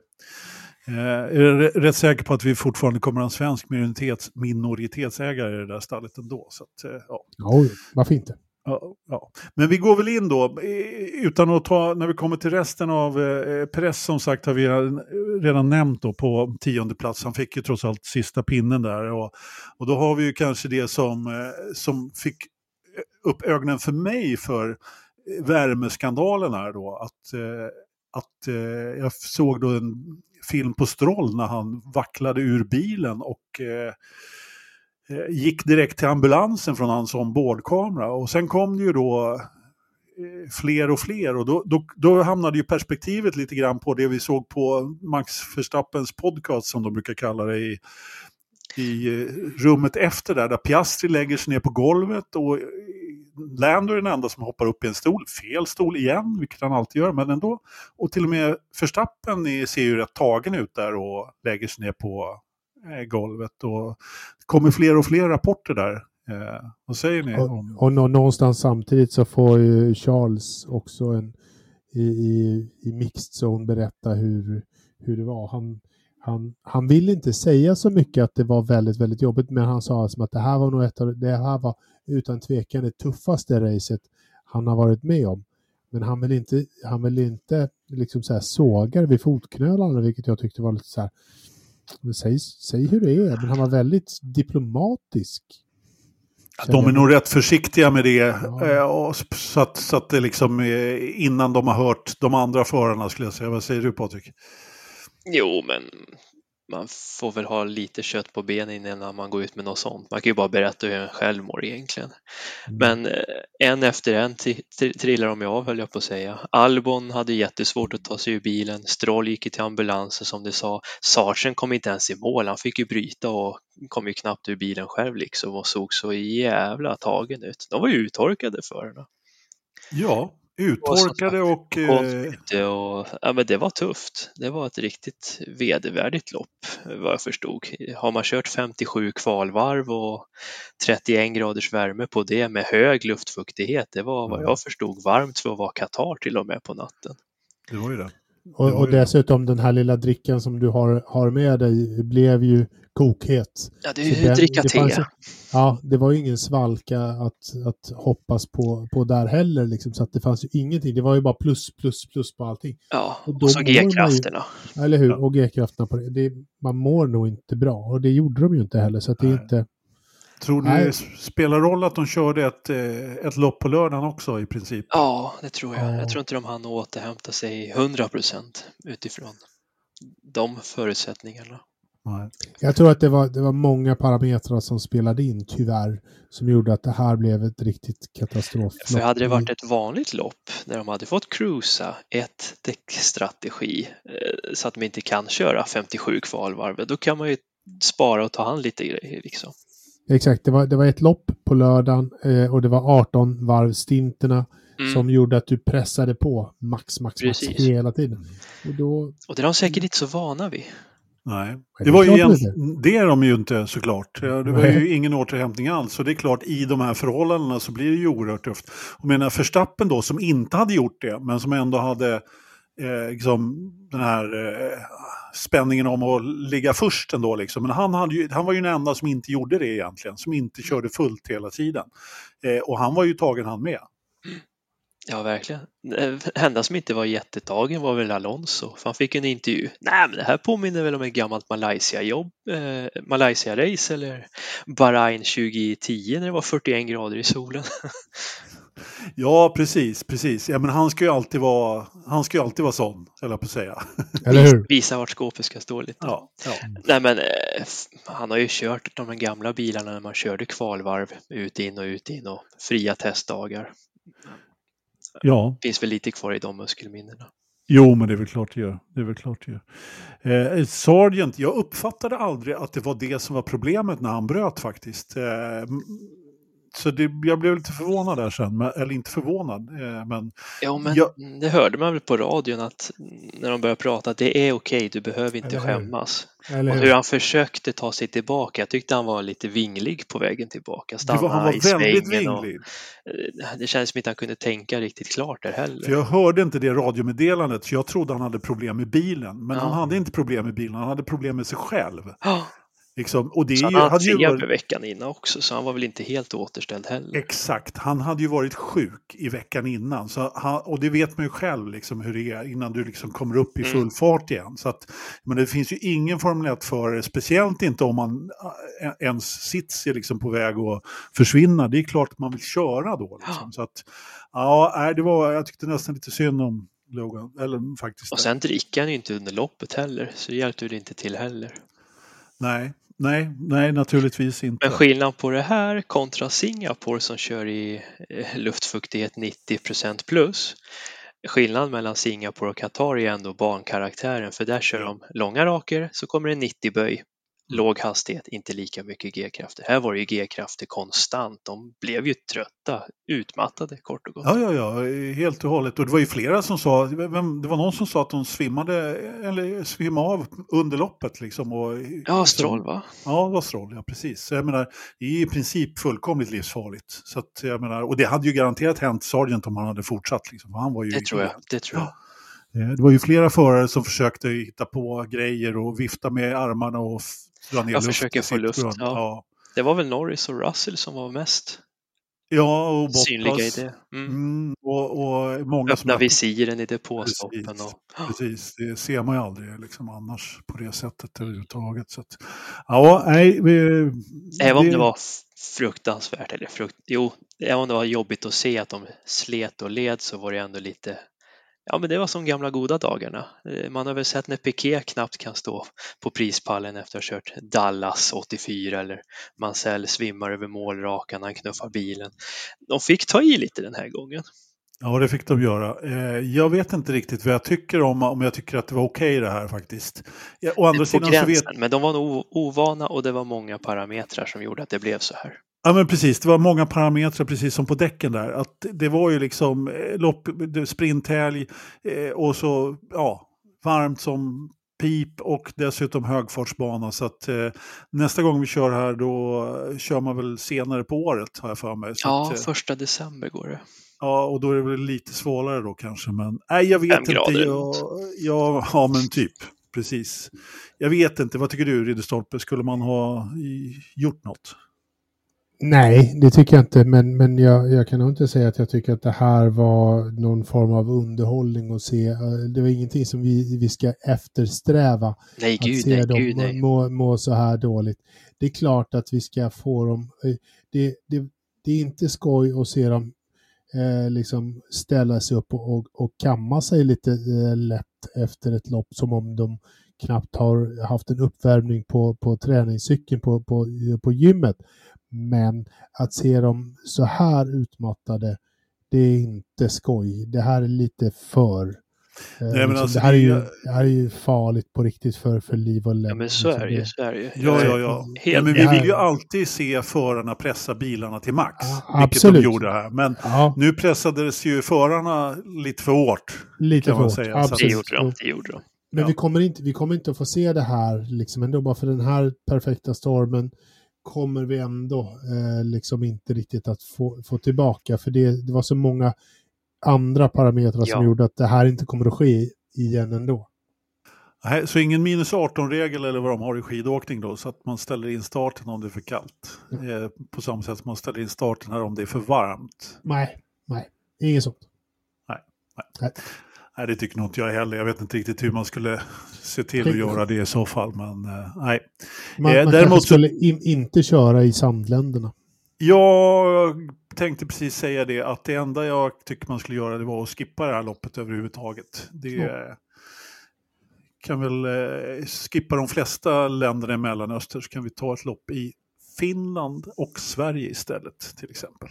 Eh, är rätt säker på att vi fortfarande kommer ha en svensk minoritets, minoritetsägare i det där stallet ändå. Så att, eh, ja. ja, varför inte? Ja, ja, Men vi går väl in då, utan att ta, när vi kommer till resten av eh, eh press som sagt har vi eh, redan nämnt då på tionde plats. Han fick ju trots allt sista pinnen där. Och, och då har vi ju kanske det som, eh, som fick eh, upp ögonen för mig för värmeskandalen här då. Att, eh, att eh, jag såg då en film på Stroll när han vacklade ur bilen och Eh, gick direkt till ambulansen från hans ombordkamera. Och sen kom det ju då eh, fler och fler. Och då, då, då hamnade ju perspektivet lite grann på det vi såg på Max Verstappens podcast som de brukar kalla det i, i eh, rummet efter där, där Piastri lägger sig ner på golvet och Lando är den enda som hoppar upp i en stol, fel stol igen, vilket han alltid gör, men ändå. Och till och med Verstappen ser ju rätt tagen ut där och lägger sig ner på golvet. Och det kommer fler och fler rapporter där. Eh, vad säger ni? Om... Och, och någonstans samtidigt så får ju Charles också en i, i, i mixed zone berätta hur, hur det var. Han, han, han ville inte säga så mycket att det var väldigt, väldigt jobbigt, men han sa alltså att det här var nog ett av, det här var utan tvekan det tuffaste racet han har varit med om. Men han vill inte, han vill inte liksom så här såga vid fotknölarna, vilket jag tyckte var lite så här, säg, säg hur det är, men han var väldigt diplomatisk. De är nog rätt försiktiga med det, ja. Eh, så, att, så att det liksom innan de har hört de andra förarna skulle jag säga. Vad säger du Patrik? Jo, men man får väl ha lite kött på benen innan man går ut med något sånt. Man kan ju bara berätta hur en själv mår egentligen. Mm. Men eh, en efter en trillar de ju av höll jag på att säga. Albon hade jättesvårt att ta sig ur bilen. Stroll gick till ambulansen som det sa. Sarsen kom inte ens i mål. Han fick ju bryta och kom ju knappt ur bilen själv liksom och såg så jävla tagen ut. De var ju uttorkade förarna. Ja, Uttorkade och... Eh, och ja, men det var tufft. Det var ett riktigt vedervärdigt lopp vad jag förstod. Har man kört 57 kvalvarv och 31 graders värme på det med hög luftfuktighet, det var vad jag förstod varmt för att vara Qatar till och med på natten. Det var ju det. Och, och dessutom den här lilla drickan som du har, har med dig blev ju kokhet. Ja, det är ju dricka te. Fanns, ja, det var ju ingen svalka att, att hoppas på, på där heller. Liksom, så att det fanns ju ingenting. Det var ju bara plus, plus, plus på allting. Ja, och, och så G-krafterna. Eller hur? Ja. Och G-krafterna på det. det. Man mår nog inte bra. Och det gjorde de ju inte heller. Så att det är inte... Tror ni det spelar roll att de körde ett, eh, ett lopp på lördagen också i princip? Ja, det tror jag. Jag tror inte de hann återhämta sig 100 procent utifrån de förutsättningarna. Nej. Jag tror att det var, det var många parametrar som spelade in, tyvärr, som gjorde att det här blev ett riktigt katastrof. För hade det varit ett vanligt lopp där de hade fått cruisa ett däckstrategi eh, så att de inte kan köra 57 kvalvarv, då kan man ju spara och ta hand lite grejer liksom. Exakt, det var, det var ett lopp på lördagen eh, och det var 18 varv stinterna mm. som gjorde att du pressade på max, max, max hela tiden. Och, då... och det är de säkert inte så vana vid. Nej, det var ju igen, det är de ju inte såklart. Det var ju ingen återhämtning alls. Så det är klart, i de här förhållandena så blir det ju oerhört tufft. Och menar Förstappen då, som inte hade gjort det, men som ändå hade eh, liksom, den här eh, spänningen om att ligga först ändå. Liksom. Men han, hade ju, han var ju den enda som inte gjorde det egentligen, som inte körde fullt hela tiden. Eh, och han var ju tagen han med. Ja, verkligen. Enda som inte var jättetagen var väl Alonso, för han fick en intervju. Nej, men det här påminner väl om ett gammalt Malaysia-jobb, eh, Malaysia-race eller Bahrain 2010 när det var 41 grader i solen. Ja, precis, precis. Ja, men han ska ju alltid vara, han ska ju alltid vara sån, eller på att säga. Eller hur? Visa vart skåpet ska stå lite. Ja, ja. Nej, men eh, han har ju kört de gamla bilarna när man körde kvalvarv ut, in och ut, in och fria testdagar. Ja. finns väl lite kvar i de muskelminnena. Jo, men det är väl klart det gör. Det är väl klart det gör. Eh, Sargent, jag uppfattade aldrig att det var det som var problemet när han bröt faktiskt. Eh, så det, jag blev lite förvånad där sen, men, eller inte förvånad. Eh, men ja, men jag... det hörde man väl på radion att när de började prata att det är okej, du behöver inte eller skämmas. Eller och hur han försökte ta sig tillbaka. Jag tyckte han var lite vinglig på vägen tillbaka. Stanna var, han var i väldigt vinglig. Och, eh, det känns som att han kunde tänka riktigt klart där heller. För jag hörde inte det radiomeddelandet, så jag trodde han hade problem med bilen. Men ja. han hade inte problem med bilen, han hade problem med sig själv. Ja. Liksom, och det så han hade ju varit... veckan innan också, så han var väl inte helt återställd heller. Exakt, han hade ju varit sjuk i veckan innan. Så han, och det vet man ju själv liksom, hur det är innan du liksom kommer upp i full mm. fart igen. Så att, men det finns ju ingen Formel 1-förare, speciellt inte om man ens sitter liksom på väg att försvinna. Det är klart att man vill köra då. Liksom. Ja. Så att, ja, det var, jag tyckte nästan lite synd om Logan. Eller, faktiskt och sen dricker han ju inte under loppet heller, så det hjälpte det inte till heller. Nej, nej, nej, naturligtvis inte. Men skillnad på det här kontra Singapore som kör i eh, luftfuktighet 90% plus. Skillnaden mellan Singapore och Qatar är ändå bankaraktären för där kör de långa raker så kommer det 90 böj låg hastighet, inte lika mycket G-krafter. Här var det ju G-krafter konstant. De blev ju trötta, utmattade kort och gott. Ja, ja, ja, helt och hållet. Och det var ju flera som sa, det var någon som sa att de svimmade, eller svimmade av under loppet liksom. Och, ja, Stroll va? Ja, det var Stroll, ja precis. Så jag menar, det är i princip fullkomligt livsfarligt. Så att, jag menar, och det hade ju garanterat hänt Sargent om han hade fortsatt. Liksom, han var ju det tror jag, det tror jag. Eh, det var ju flera förare som försökte hitta på grejer och vifta med armarna och Jag försöker få luft, ja. ja. Det var väl Norris och Russell som var mest Ja, och Bottas. Synliga i det. Mm. Mm, och, och många Öppna visiren i depåstoppen. Precis, och... precis, det ser man ju aldrig liksom annars på det sättet överhuvudtaget. Så att, ja, nej, vi, Även om det var fruktansvärt, eller frukt, jo, även om det var jobbigt att se att de slet och led så var det ändå lite Ja, men det var som gamla goda dagarna. Eh, man har väl sett när Piqué knappt kan stå på prispallen efter att ha kört Dallas 84 eller Mansell svimmar över målrakan när han knuffar bilen. De fick ta i lite den här gången. Ja, det fick de göra. Eh, jag vet inte riktigt vad jag tycker om, om jag tycker att det var okej okay det här faktiskt. Å andra sidan gränsen, så vet... men de var nog ovana och det var många parametrar som gjorde att det blev så här. Ja men precis, det var många parametrar precis som på däcken där. Att det var ju liksom eh, lopp, sprinthelg eh, och så ja, varmt som pip och dessutom högfartsbana. Så att eh, nästa gång vi kör här då kör man väl senare på året har jag för mig. Så ja, att, eh, första december går det. Ja, och då är det väl lite svalare då kanske. Men nej, jag vet inte. Jag, jag, ja, men typ. Precis. Jag vet inte, vad tycker du Ridderstolpe? Skulle man ha gjort något? Nej, det tycker jag inte, men, men jag, jag kan nog inte säga att jag tycker att det här var någon form av underhållning att se. Det var ingenting som vi, vi ska eftersträva. Nej, gud, att se nej, dem gud, nej. Må, må så här dåligt. Det är klart att vi ska få dem... Eh, det, det, det är inte skoj att se dem eh, liksom ställa sig upp och, och, och kamma sig lite eh, lätt efter ett lopp som om de knappt har haft en uppvärmning på, på träningscykeln på, på, på gymmet. Men att se dem så här utmattade, det är inte skoj. Det här är lite för eh, Nej, liksom, alltså, det, här är ju, det här är ju farligt på riktigt för, för liv och lem. Ja, men så liksom, är det ju. Så är det ju. Ja, ja, ja. ja men vi vill ju alltid se förarna pressa bilarna till max. Ja, vilket absolut. de gjorde här. Men ja. nu pressades ju förarna lite för hårt. Lite för hårt, säga. absolut. Det gjorde de. Det gjorde de. Men ja. vi, kommer inte, vi kommer inte att få se det här liksom ändå, bara för den här perfekta stormen kommer vi ändå eh, liksom inte riktigt att få, få tillbaka. För det, det var så många andra parametrar ja. som gjorde att det här inte kommer att ske igen ändå. Nej, så ingen minus 18-regel eller vad de har i skidåkning då, så att man ställer in starten om det är för kallt. Mm. Eh, på samma sätt som man ställer in starten här om det är för varmt. Nej, nej, inget sånt. Nej, nej. nej. Nej, det tycker nog inte jag heller. Jag vet inte riktigt hur man skulle se till att göra det i så fall. Men uh, nej. Man, eh, man däremot skulle in, inte köra i sandländerna. Jag tänkte precis säga det, att det enda jag tycker man skulle göra det var att skippa det här loppet överhuvudtaget. Det mm. kan väl eh, skippa de flesta länderna i Mellanöstern så kan vi ta ett lopp i Finland och Sverige istället till exempel.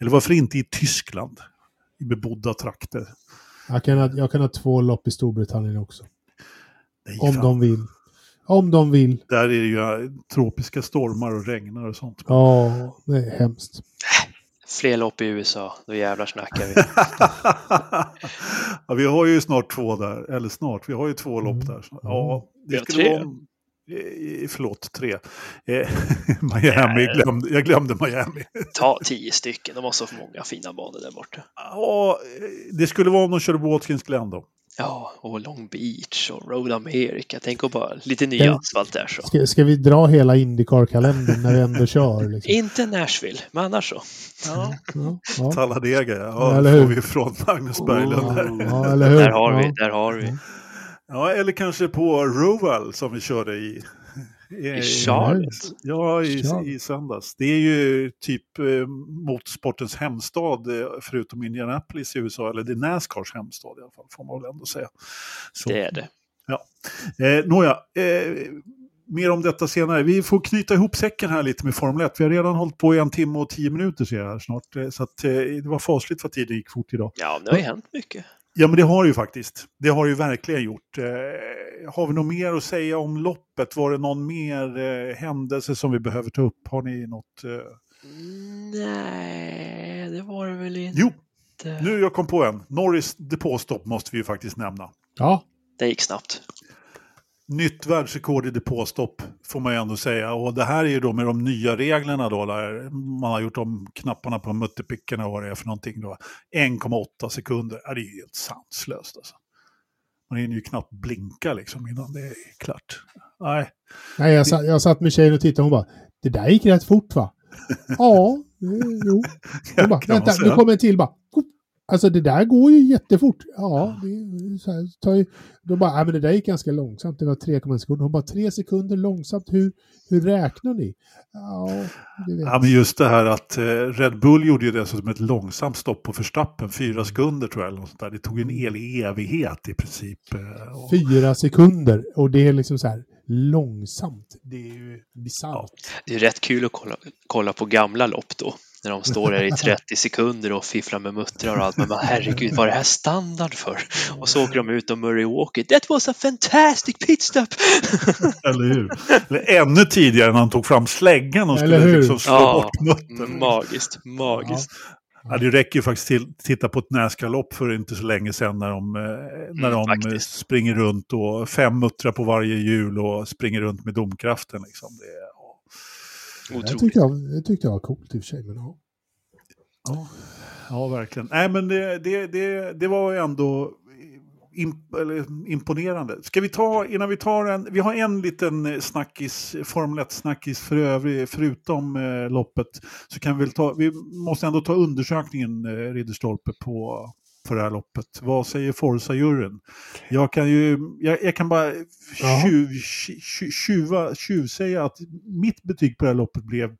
Eller varför inte i Tyskland, i bebodda trakter. Jag kan, ha, jag kan ha två lopp i Storbritannien också. Nej, Om fan. de vill. Om de vill. Där är det ju tropiska stormar och regnar och sånt. Ja, det är hemskt. Fler lopp i USA, då jävlar snackar vi. ja, vi har ju snart två där, eller snart, vi har ju två lopp mm. där. Ja, det skulle vara förlåt, tre. Eh, Miami, jag glömde, jag glömde Miami. Ta tio stycken, de har så många fina banor där borta. Ja, det skulle vara om de körde Watkins Glen då. Ja, och Long Beach och Road America. Tänk att bara lite ny ska, asfalt där så. Ska, ska vi dra hela Indycar-kalendern när vi ändå kör? Liksom? Inte Nashville, men annars så. Ja. ja, ja. Talladega, ja. ja eller hur? får vi från Magnus Berglund. Ja, ja, eller hur? Där har vi, där har vi. Ja, eller kanske på Roval som vi körde i. I Charlotte? Ja, i, i söndags. Det är ju typ eh, motorsportens hemstad, eh, förutom Indianapolis i USA, eller det är Nascars hemstad i alla fall, får man väl ändå säga. Så, det är det. Ja. Eh, nåja, eh, mer om detta senare. Vi får knyta ihop säcken här lite med Formel 1. Vi har redan hållit på i en timme och tio minuter ser jag här snart. Eh, så att, eh, det var fasligt vad tiden gick fort idag. Ja, det har ju hänt mycket. Ja, men det har det ju faktiskt. Det har det ju verkligen gjort. Eh, har vi något mer att säga om loppet? Var det någon mer eh, händelse som vi behöver ta upp? Har ni något? Eh... Nej, det var det väl inte. Jo, nu jag kom på en. Norris depåstopp måste vi ju faktiskt nämna. Ja. Det gick snabbt nytt världsrekord i depåstopp får man ju ändå säga. Och det här är ju då med de nya reglerna då, där man har gjort om knapparna på mutterpickarna och vad det är för någonting då. 1,8 sekunder, ja, det är ju helt sanslöst alltså. Man hinner ju knappt blinka liksom innan det är klart. Nej. Nej, jag, satt, jag satt med tjejen och tittade och hon bara, det där gick rätt fort va? ja, jo. Hon bara, vänta, nu kommer en till bara. Alltså det där går ju jättefort. Ja, det så här, tar ju, då bara, ja, men det där gick ganska långsamt. Det var 3,1 sekunder. Hon bara, tre sekunder långsamt. Hur, hur räknar ni? Ja, ja, men just det här att eh, Red Bull gjorde ju dessutom ett långsamt stopp på förstappen. Fyra sekunder tror jag. Eller något sånt där. Det tog en el evighet i princip. Eh, och... Fyra sekunder. Och det är liksom så här långsamt. Det är ju bisarrt. Ja. Det är rätt kul att kolla, kolla på gamla lopp då när de står där i 30 sekunder och fifflar med muttrar och allt. Men man, herregud, vad är det här standard för? Och så åker de ut och Murray Walker. That was a fantastic pitstop! Eller hur? Eller ännu tidigare när han tog fram släggan och skulle liksom slå ja, bort muttern. Magiskt, magiskt. Ja. Ja, det räcker ju faktiskt till att titta på ett Näsgalopp för inte så länge sedan när de, eh, när mm, de springer runt och fem muttrar på varje hjul och springer runt med domkraften. Liksom. Det, Otroligt. Det tyckte, jag, det tyckte jag var coolt i och för sig. Men ja. Ja, ja verkligen. Nej, men det, det, det, det var ändå imp, imponerande. Ska vi ta, innan vi tar en, vi har en liten snackis, Formel 1-snackis för övrig, förutom eh, loppet. Så kan vi väl ta, vi måste ändå ta undersökningen, eh, Ridderstolpe, på, på det här loppet. Vad säger Forza-juryn? Jag kan ju, jag, jag kan bara tjuv, tjuv, tjuva, tjuvsäga att mitt betyg på det här loppet blev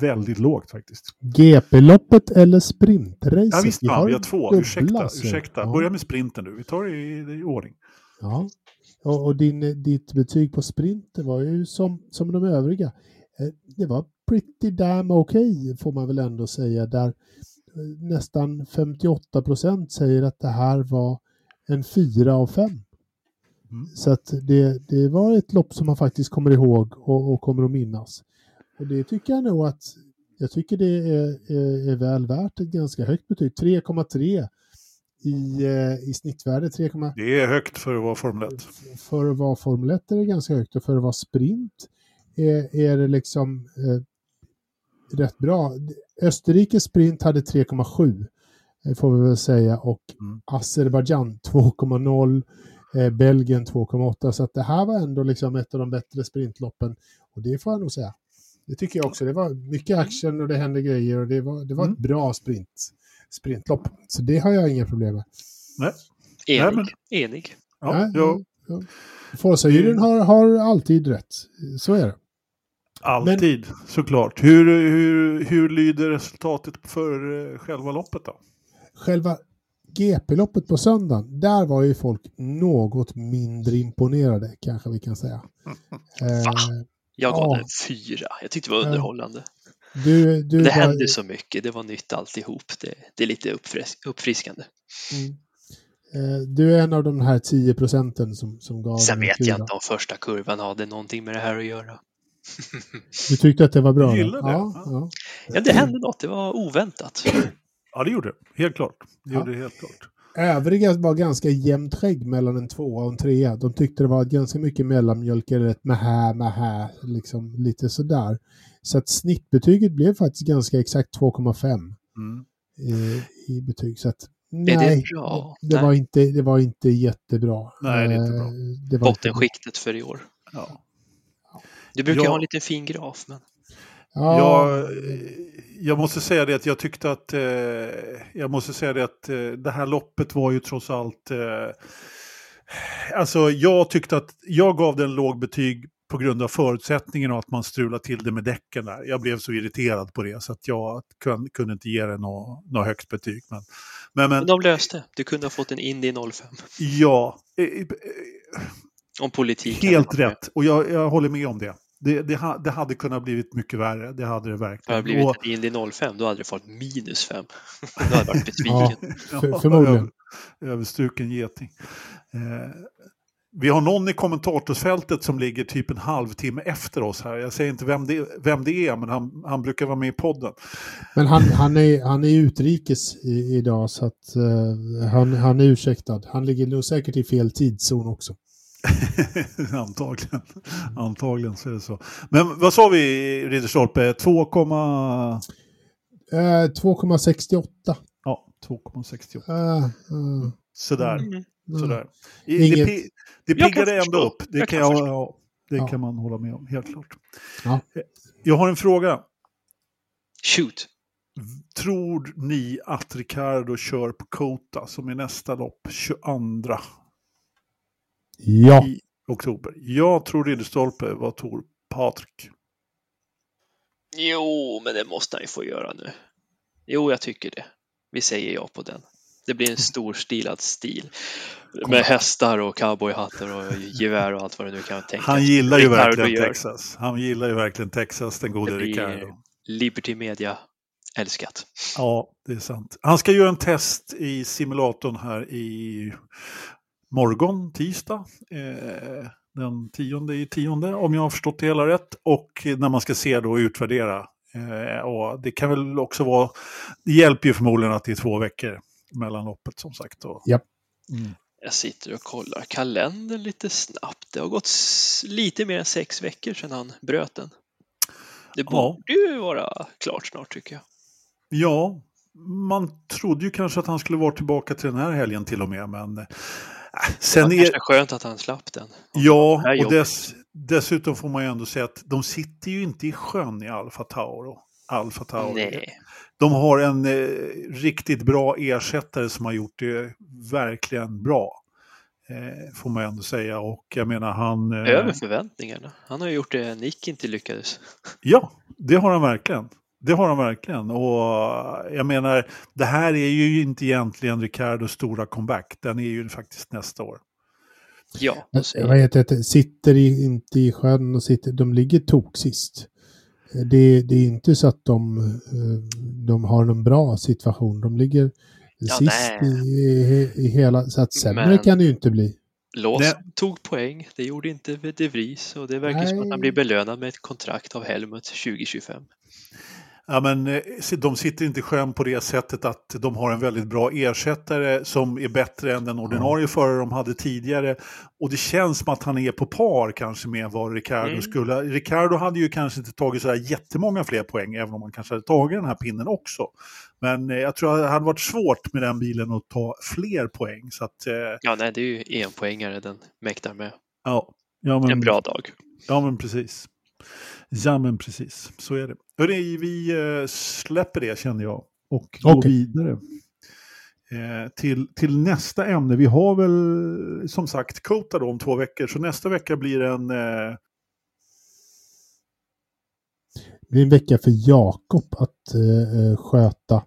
väldigt lågt faktiskt. GP-loppet eller sprintracet? Ja visst, vi har, vi har två. Ursäkta, ursäkta. Ja. Börja med sprinten nu. Vi tar det i, i ordning. Ja, och, och din, ditt betyg på sprinten var ju som, som de övriga. Eh, det var pretty damn okej okay, får man väl ändå säga. Där nästan 58 procent säger att det här var en fyra av fem. Mm. Så att det, det var ett lopp som man faktiskt kommer ihåg och, och, kommer att minnas. Och det tycker jag nog att jag tycker det är, är, är väl värt ett ganska högt betyg. 3,3 i, eh, i snittvärde. 3, det är högt för att vara Formel 1. För att vara Formel 1 är det ganska högt och för att vara sprint är, är det liksom eh, rätt bra. Österrikes sprint hade 3,7 eh, får vi väl säga och mm. Azerbajdzjan 2,0, eh, Belgien 2,8 så att det här var ändå liksom ett av de bättre sprintloppen och det får jag nog säga. Det tycker jag också. Det var mycket action och det hände grejer och det var, det var mm. ett bra sprint, sprintlopp. Så det har jag inga problem med. Nej. Enig. Nej, men... Enig. Ja, ja, ja. ja. Forza-juryn har, har alltid rätt. Så är det. Alltid, Men... såklart. Hur, hur, hur lyder resultatet för eh, själva loppet då? Själva GP-loppet på söndagen, där var ju folk något mindre imponerade, kanske vi kan säga. Va? Jag gav ja. den fyra. Jag tyckte det var underhållande. Du, du det var... hände så mycket, det var nytt alltihop. Det, det är lite uppfris uppfriskande. Mm. Eh, du är en av de här 10 procenten som, som gav Sen vet jag inte om första kurvan hade någonting med det här att göra. Du tyckte att det var bra? Du gillade det? Ja, ja. ja, det hände något. Det var oväntat. Ja, det gjorde det. Helt klart. Det gjorde det helt klart. Övriga var ganska jämnt skägg mellan en tvåa och en trea. De tyckte det var ganska mycket mellanmjölk eller ett mähä, mähä, liksom lite sådär. Så att snittbetyget blev faktiskt ganska exakt 2,5 mm. i, i betyg. Så att, nej, är det bra? Det, det var inte, det var inte jättebra. Nej, det är inte bra. Eh, det var Bottenskiktet för i år. Ja. Du brukar ja. ha en liten fin graf. Men... Ja. Jag, jag måste säga det att jag tyckte att, eh, jag måste säga det att eh, det här loppet var ju trots allt, eh, alltså jag tyckte att jag gav den låg betyg på grund av förutsättningen och att man strulade till det med däcken där. Jag blev så irriterad på det så att jag kun, kunde inte ge det något, något högt betyg. Men, men, men, de löste, du kunde ha fått en Indy 05. Ja. Eh, eh, om politik. Helt rätt, och jag, jag håller med om det. Det, det, det, hade kunnat blivit mycket värre, det hade det verkligen. Hade det blivit och... en Indy 05, då hade det fått minus 5. då hade jag varit besviken. ja, för, förmodligen. överstruken geting. Eh, vi har någon i kommentatorsfältet som ligger typ en halvtimme efter oss här. Jag säger inte vem det, vem det är, men han, han brukar vara med i podden. Men han, han, är, han är utrikes i, idag, så att uh, han, han är ursäktad. Han ligger nog säkert i fel tidszon också. Antagligen. Antagligen så är det så. Men vad sa vi, Ridderstolpe? 2,... 2,68. Ja, 2,68. Uh, uh. Sådär. Mm. Sådär. Inget, det, det piggade ändå upp. Det, kan, kan, jag, ja, det ja. kan man hålla med om, helt klart. Ja. Jag har en fråga. Shoot. Tror ni att Ricardo kör på Kota som är nästa lopp, 22 ja. i oktober? Jag tror Ridderstolpe. Vad tror Patrik? Jo, men det måste han ju få göra nu. Jo, jag tycker det. Vi säger ja på den. Det blir en storstilad stil. Med hästar och cowboyhattar och gevär och allt vad det nu kan tänkas. Han gillar ju verkligen Texas. Han gillar ju verkligen Texas, den gode Ricardo. Liberty Media älskat. Ja, det är sant. Han ska göra en test i simulatorn här i morgon, tisdag. Eh, den tionde i tionde, om jag har förstått det hela rätt. Och när man ska se då och utvärdera. Eh, och det kan väl också vara, det hjälper ju förmodligen att det är två veckor mellan loppet som sagt. Och, yep. mm. Jag sitter och kollar kalendern lite snabbt. Det har gått lite mer än sex veckor sedan han bröt den. Det borde ja. ju vara klart snart tycker jag. Ja, man trodde ju kanske att han skulle vara tillbaka till den här helgen till och med. Men sen det var är... skönt att han slapp den. Ja, och dess, dessutom får man ju ändå säga att de sitter ju inte i sjön i Alfa Tauro. Alfa Tauro. Nej. De har en eh, riktigt bra ersättare som har gjort det verkligen bra. Eh, får man ändå säga. Och jag menar han... Eh, Över förväntningarna. Han har gjort det Nick inte lyckades. Ja, det har han verkligen. Det har han verkligen. Och jag menar, det här är ju inte egentligen Ricardos stora comeback. Den är ju faktiskt nästa år. Ja. Vad heter det? Sitter i, inte i sjön och sitter, de ligger tok sist. Det, det, är inte så att de, eh, de har någon bra situation. De ligger ja, sist i, i, i, hela, så att sämre Men... kan det ju inte bli. Lås tog poäng, det gjorde inte De Vries och det verkar Nej. som att han blir belönad med ett kontrakt av Helmut 2025. Ja, men eh, de sitter inte i sjön på det sättet att de har en väldigt bra ersättare som är bättre än den ordinarie förare de hade tidigare. Och det känns som att han är på par kanske med vad Ricardo mm. skulle. Ricardo hade ju kanske inte tagit så jättemånga fler poäng, även om han kanske hade tagit den här pinnen också. Men eh, jag tror att det hade varit svårt med den bilen att ta fler poäng. Så att, eh... Ja, nej, det är ju enpoängare den mäktar med. Ja. ja men... En bra dag. Ja, men precis. Ja, men precis. Så är det. Hörrni, vi eh, släpper det känner jag och går okay. vidare. Eh, till, till nästa ämne. Vi har väl som sagt Kota då om två veckor, så nästa vecka blir en... Eh... Det blir en vecka för Jakob att eh, sköta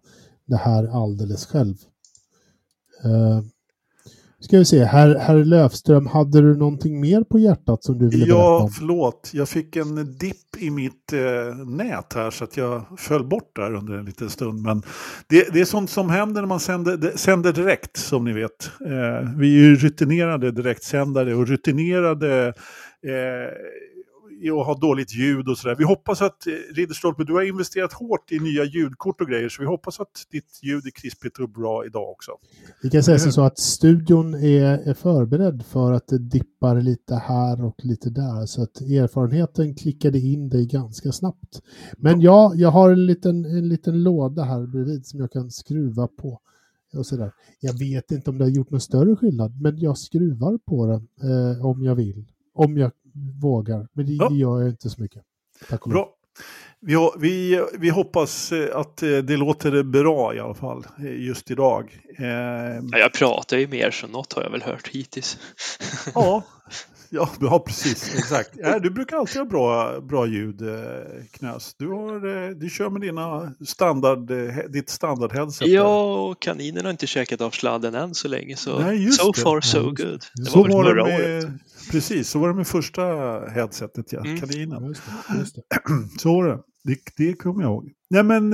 det här alldeles själv. Ska vi se, herr, herr Löfström, hade du någonting mer på hjärtat som du ville berätta om? Ja, förlåt. Jag fick en dipp i mitt eh, nät här så att jag föll bort där under en liten stund. Men det, det är sånt som händer när man sänder, sänder direkt, som ni vet. Eh, vi är ju rutinerade direktsändare och rutinerade eh, i att ha dåligt ljud och sådär. Vi hoppas att, eh, Ridderstolpe, du har investerat hårt i nya ljudkort och grejer, så vi hoppas att ditt ljud är krispigt och bra idag också. Vi kan säga så att studion är, är förberedd för att det dippar lite här och lite där, så att erfarenheten klickade in dig ganska snabbt. Men ja, jag har en liten, en liten låda här bredvid som jag kan skruva på. Och sådär. Jag vet inte om det har gjort någon större skillnad, men jag skruvar på den eh, om jag vill. Om jag vågar. Men det, ja. gör jag inte så mycket. Tack och Bra. Vi, vi, vi hoppas eh, att eh, det låter bra i alla fall eh, just idag. Ja, jag pratar ju mer så något har jag väl hört hittills. Ja, Ja, ja precis. Exakt. Ja, du brukar alltid ha bra, bra ljud, Knös. Du, har, du kör med dina standard, ditt standard-headset. Ja, och kaninen har inte käkat av sladden än så länge. Så Nej, so det. far so good. Det så var, var det med, året. Precis, så var det med första headsetet, ja. Mm. Kaninen. Just det, just det. Så var det. det. Det kommer jag ihåg. Nej, men...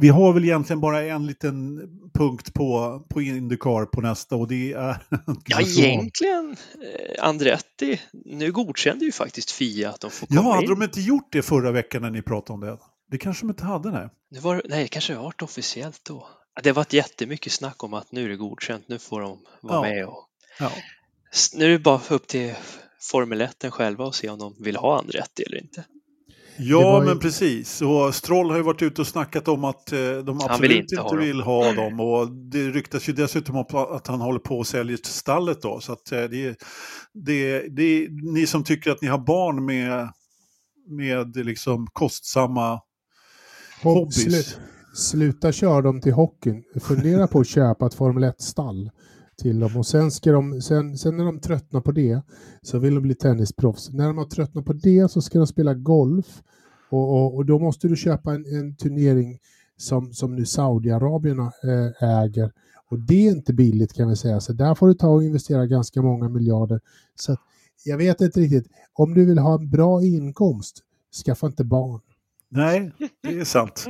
Vi har väl egentligen bara en liten punkt på, på Indycar på nästa och det är... ja, egentligen eh, Andretti. Nu godkände ju faktiskt Fia att de får komma Ja, hade in. de inte gjort det förra veckan när ni pratade om det? Det kanske de inte hade, nej. Det var, nej, det kanske varit officiellt då. Det har varit jättemycket snack om att nu är det godkänt, nu får de vara ja. med. Och... Ja. Nu är det bara upp till Formel 1 själva att se om de vill ha Andretti eller inte. Ja, men precis. Och Stroll har ju varit ute och snackat om att eh, de absolut vill inte, inte vill ha dem. Och det ryktas ju dessutom om att han håller på och säljer stallet då. Så att eh, det, det, det, ni som tycker att ni har barn med, med liksom kostsamma hobbys. Slut, sluta köra dem till hockeyn. Fundera på att köpa ett Formel 1-stall till dem och sen, ska de, sen, sen när de tröttnar på det så vill de bli tennisproffs. När de har tröttnat på det så ska de spela golf och, och, och då måste du köpa en, en turnering som, som nu Saudiarabien eh, äger. Och det är inte billigt kan vi säga, så där får du ta och investera ganska många miljarder. Så jag vet inte riktigt, om du vill ha en bra inkomst, skaffa inte barn. Nej, det är sant.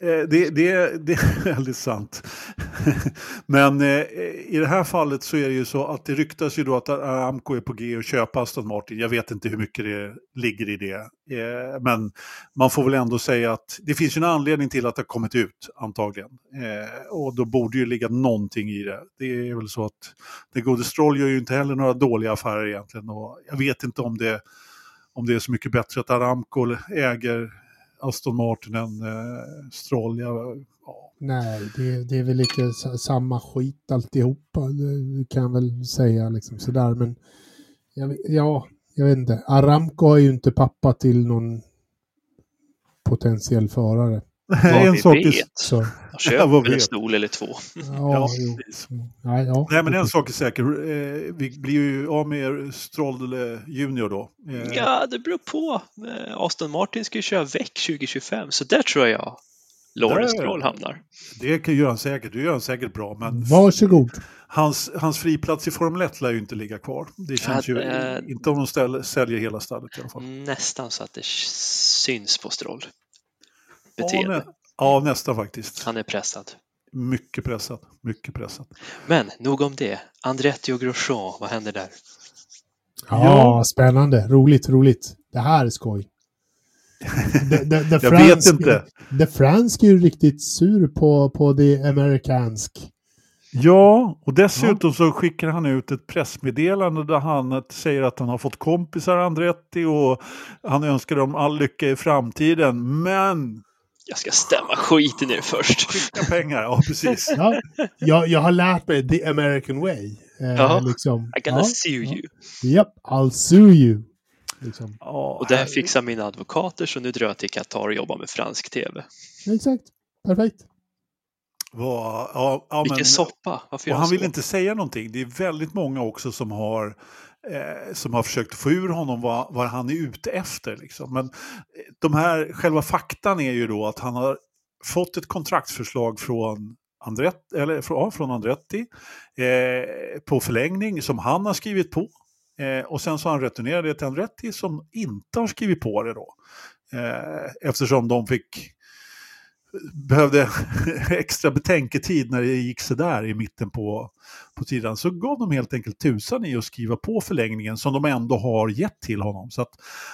Eh, det, det, det är väldigt sant. Men eh, i det här fallet så är det ju så att det ryktas ju då att Aramco är på G att köpa Aston Martin. Jag vet inte hur mycket det ligger i det. Eh, men man får väl ändå säga att det finns ju en anledning till att det har kommit ut antagligen. Och då borde ju ligga någonting i det. Det är väl så att det gode Stroll gör ju inte heller några dåliga affärer egentligen. Och jag vet inte om det om det är så mycket bättre att Aramco äger Aston Martin än eh, Stroll. Jag, ja. Nej, det, det, är väl lite samma skit alltihopa, det kan jag väl säga liksom sådär. Men jag, ja, jag vet inte. Aramco är ju inte pappa till någon potentiell förare. Vad en vi sak vet. Så. Köp ja, en stol eller två. Ja, ja, Nej, ja. Nej, men en sak är säker. Eh, vi blir ju av med Stroll Junior då. Eh, ja, det beror på. Eh, Aston Martin ska ju köra väck 2025, så där tror jag Lawrence Stroll hamnar. Det kan gör han säkert. Det gör han säkert bra. Men Varsågod. Hans, hans friplats i Formel 1 lär ju inte ligga kvar. Det känns ja, ju äh, inte om de ställ, säljer hela stallet i alla fall. Nästan så att det syns på Stroll beteende. Ja, nä ja, nästan faktiskt. Han är pressad. Mycket pressad, mycket pressad. Men nog om det. Andretti och Grosjean, vad händer där? Ja, ja, spännande. Roligt, roligt. Det här är skoj. The, the, the Jag vet inte. The Fransk är ju riktigt sur på, på the Amerikansk. Ja, och dessutom ja. så skickar han ut ett pressmeddelande där han säger att han har fått kompisar Andretti och han önskar dem all lycka i framtiden. Men jag ska stämma skiten i det först. Skicka pengar, ja precis. Ja, jag, jag har lärt mig the American way. Eh, ja, liksom. I gonna ja, sue ja. you. Yep, I'll sue you. Liksom. och det här fixar mina advokater så nu drar jag till Qatar och jobbar med fransk tv. Exakt, perfekt. Var, ja, ja, Vilken men, soppa! Varför och han vill inte säga någonting. Det är väldigt många också som har eh, som har försökt få ur honom vad, vad han är ute efter. Liksom. Men eh, de här, själva faktan är ju då att han har fått ett kontraktsförslag från Andretti, eller, ja, från Andretti eh, på förlängning som han har skrivit på. Eh, och sen så har han returnerat det till Andretti som inte har skrivit på det då. Eh, eftersom de fick behövde extra betänketid när det gick sådär i mitten på, på tiden så gav de helt enkelt tusan i att skriva på förlängningen som de ändå har gett till honom. Så att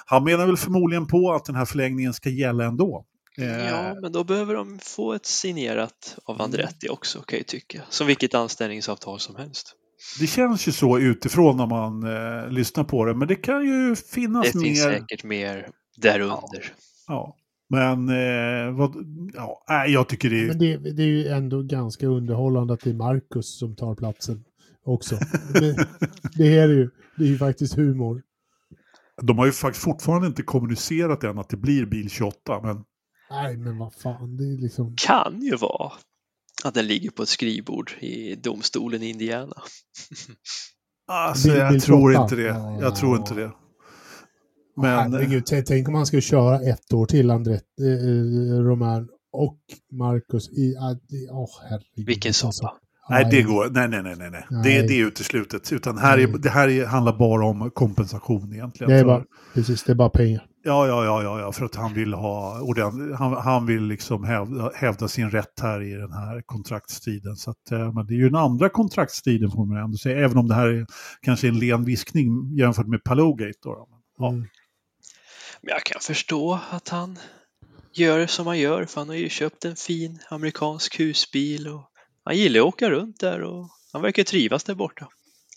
han menar väl förmodligen på att den här förlängningen ska gälla ändå. Ja, eh, men då behöver de få ett signerat av Andretti också kan jag tycka. Som vilket anställningsavtal som helst. Det känns ju så utifrån när man eh, lyssnar på det, men det kan ju finnas mer. Det finns säkert mer därunder. Ja. ja. Men eh, vad, ja, jag tycker det är... Men det, det, är ju ändå ganska underhållande att det är Marcus som tar platsen också. det, det är ju. Det är ju faktiskt humor. De har ju faktiskt fortfarande inte kommunicerat än att det blir bil 28, men... Nej, men vad fan, det är liksom... Kan ju vara att den ligger på ett skrivbord i domstolen i Indiana. alltså, jag tror inte det. Jag tror inte det. Men... Herregud, tänk om han skulle köra ett år till, Andret, eh, Roman och Marcus i... Oh, herregud. Vilken soppa. Nej, det går. Nej, nej, nej, nej. nej. Det, det är uteslutet. Utan här är, det här är, handlar bara om kompensation egentligen. Det är bara, precis, det är bara pengar. Ja, ja, ja, ja, ja för att han vill ha han, han vill liksom hävda, hävda, sin rätt här i den här kontraktstiden. Så att, eh, men det är ju den andra kontraktstiden får man ändå säga, även om det här är kanske en len viskning jämfört med Palogate. Då. Ja. Mm. Men jag kan förstå att han gör som han gör, för han har ju köpt en fin amerikansk husbil och han gillar att åka runt där och han verkar trivas där borta.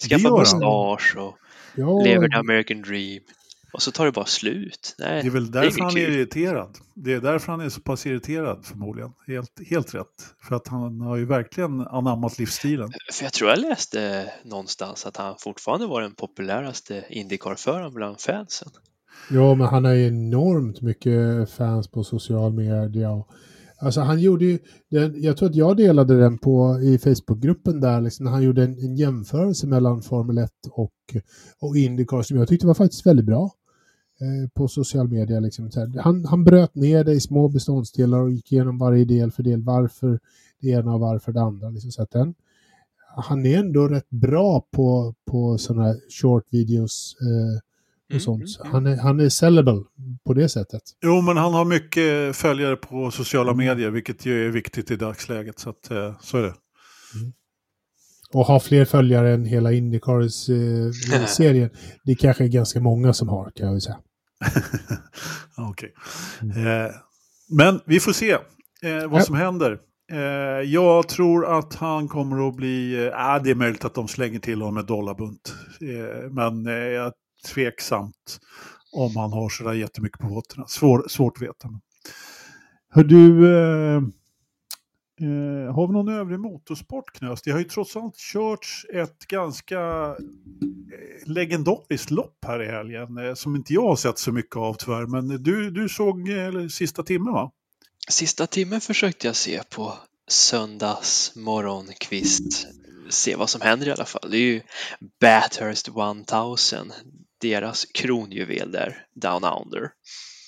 Skaffa mustasch och ja. lever the American dream. Och så tar det bara slut. Nej, det är väl därför är han är irriterad. Det är därför han är så pass irriterad förmodligen. Helt, helt rätt. För att han har ju verkligen anammat livsstilen. För jag tror jag läste någonstans att han fortfarande var den populäraste Indycar-föraren bland fansen. Ja, men han har ju enormt mycket fans på social media. Alltså han gjorde ju, den, jag tror att jag delade den på i Facebookgruppen där, liksom, när han gjorde en, en, jämförelse mellan Formel 1 och, och Indycar som jag tyckte var faktiskt väldigt bra eh, på social media. Liksom. Han, han bröt ner det i små beståndsdelar och gick igenom varje del för del, varför det ena och varför det andra. Liksom. Så att den, han är ändå rätt bra på, på sådana här short videos eh, och mm, sånt. Mm, han, är, han är sellable på det sättet. Jo, men han har mycket följare på sociala mm. medier, vilket ju är viktigt i dagsläget. Så, att, eh, så är det. Mm. Och ha fler följare än hela Indycars-serien. Eh, det kanske är ganska många som har, kan jag väl säga. Okej. Okay. Mm. Eh, men vi får se eh, vad som händer. Eh, jag tror att han kommer att bli... Äh, det är möjligt att de slänger till honom med dollarbunt. men jag tveksamt om han har sådär jättemycket på fötterna. Svår, svårt att veta. Hör du, eh, eh, har vi någon övrig motorsport Knös? Det har ju trots allt körts ett ganska eh, legendariskt lopp här i helgen eh, som inte jag har sett så mycket av tyvärr. Men du, du såg eh, sista timmen va? Sista timmen försökte jag se på söndags morgonkvist. Se vad som händer i alla fall. Det är ju Bathurst 1000 deras kronjuvel där, Down Under.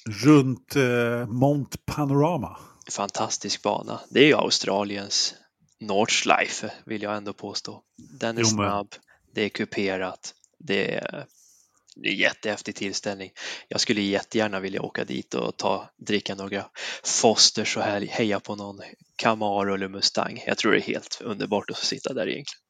Runt eh, Mont Panorama. Fantastisk bana. Det är ju Australiens Nordschleife vill jag ändå påstå. Den är jo, snabb, det är kuperat, det är, är jättehäftig tillställning. Jag skulle jättegärna vilja åka dit och ta, dricka några Fosters och heja på någon Camaro eller Mustang. Jag tror det är helt underbart att få sitta där egentligen.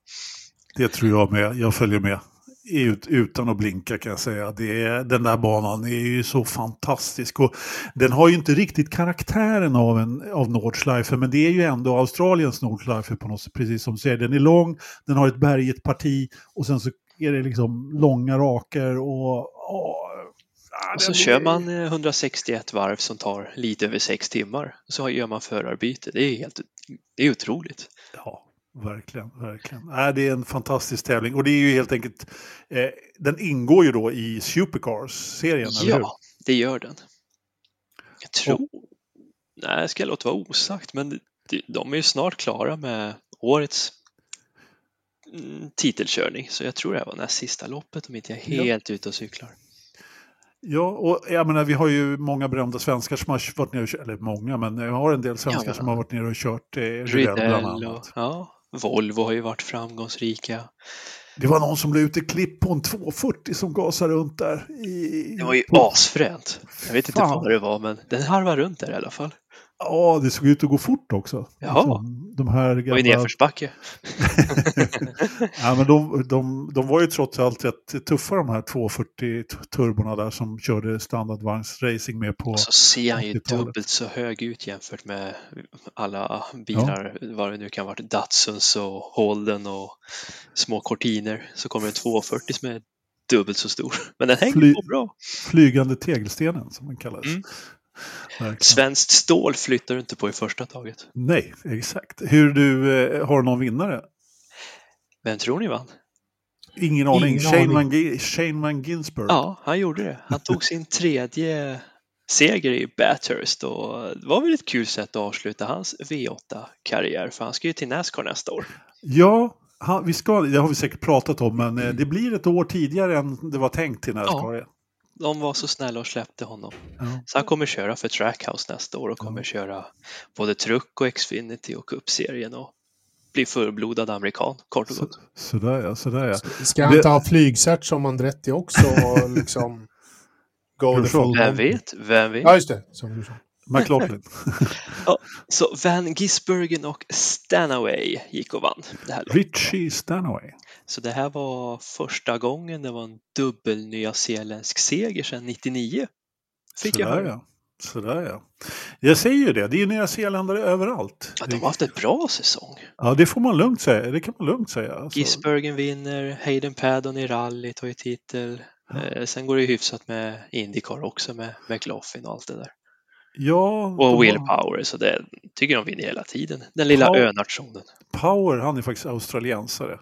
Det tror jag med. Jag följer med ut, utan att blinka kan jag säga. Det den där banan är ju så fantastisk. Och den har ju inte riktigt karaktären av, en, av Nordschleife, men det är ju ändå Australiens Nordschleife på något sätt, precis som du säger. Den är lång, den har ett bergigt parti och sen så är det liksom långa raker och... och och så kör man 161 varv som tar lite över sex timmar. Så gör man förarbyte. Det är helt det är otroligt. Ja, Verkligen, verkligen. Äh, det är en fantastisk tävling och det är ju helt enkelt, eh, den ingår ju då i Supercars-serien, ja, eller hur? Ja, det gör den. Jag tror, och... nej, jag ska låta vara osagt, men de är ju snart klara med årets mm, titelkörning, så jag tror det var näst sista loppet om inte jag är helt ja. ute och cyklar. Ja, och jag menar, vi har ju många berömda svenskar som har varit nere och kört, eller många, men jag har en del svenskar ja, som har varit nere och kört eh, Rydell bland annat. Och, ja, Volvo har ju varit framgångsrika. Det var någon som la ut ett klipp på en 240 som gasade runt där. I, det var ju asfränt. Jag vet inte vad det var, men den harvade runt där i alla fall. Ja, det såg ut att gå fort också. Ja, liksom, de här gamla... det var ju nedförsbacke. ja, men de, de, de var ju trots allt rätt tuffa de här 240 turborna där som körde standardvagnsracing med på Och så ser han ju dubbelt så hög ut jämfört med alla bilar, ja. vad det nu kan vara, Datsuns och Holden och små Cortiner. Så kommer en 240 som är dubbelt så stor. Men den hänger Fly, bra. Flygande tegelstenen som den kallas. Mm. Svenskt stål flyttar du inte på i första taget. Nej, exakt. Hur du, eh, har du någon vinnare? Vem tror ni vann? Ingen aning. Ingen Shane, aning. Van, Van Ginsberg. Ja, han gjorde det. Han tog sin tredje seger i Bathurst och det var väl ett kul sätt att avsluta hans V8-karriär för han ska ju till Nascar nästa år. Ja, han, vi ska, det har vi säkert pratat om men mm. det blir ett år tidigare än det var tänkt till Nascar. Ja de var så snälla och släppte honom. Ja. Så han kommer köra för Trackhouse nästa år och kommer ja. köra både truck och Xfinity och Cup-serien och bli fullblodad amerikan, kort och gott. Så, sådär ja, sådär ja. Ska han ta flygcert som Andretti också och liksom go the full Vem vet, vem vet. Ja, just det. Som du sa. McLaughlin. ja, så Van Gisbergen och Stanaway gick och vann det här Richie Stanaway. Så det här var första gången det var en dubbel nyzeeländsk seger sedan 99. Fick Sådär, jag höra. Ja. Sådär ja. Jag säger ju det, det är ju nya zeeländare överallt. Ja, de har haft en bra säsong. Ja, det får man lugnt säga. Det kan man lugnt säga. Alltså. Gisbergen vinner, Hayden Paddon i rally tar ju titel. Ja. sen går det hyfsat med Indycar också med McLaughlin och allt det där. Ja, och Will var... Power, så det tycker de vinner hela tiden. Den lilla Power... önationen. Power, han är faktiskt australiensare.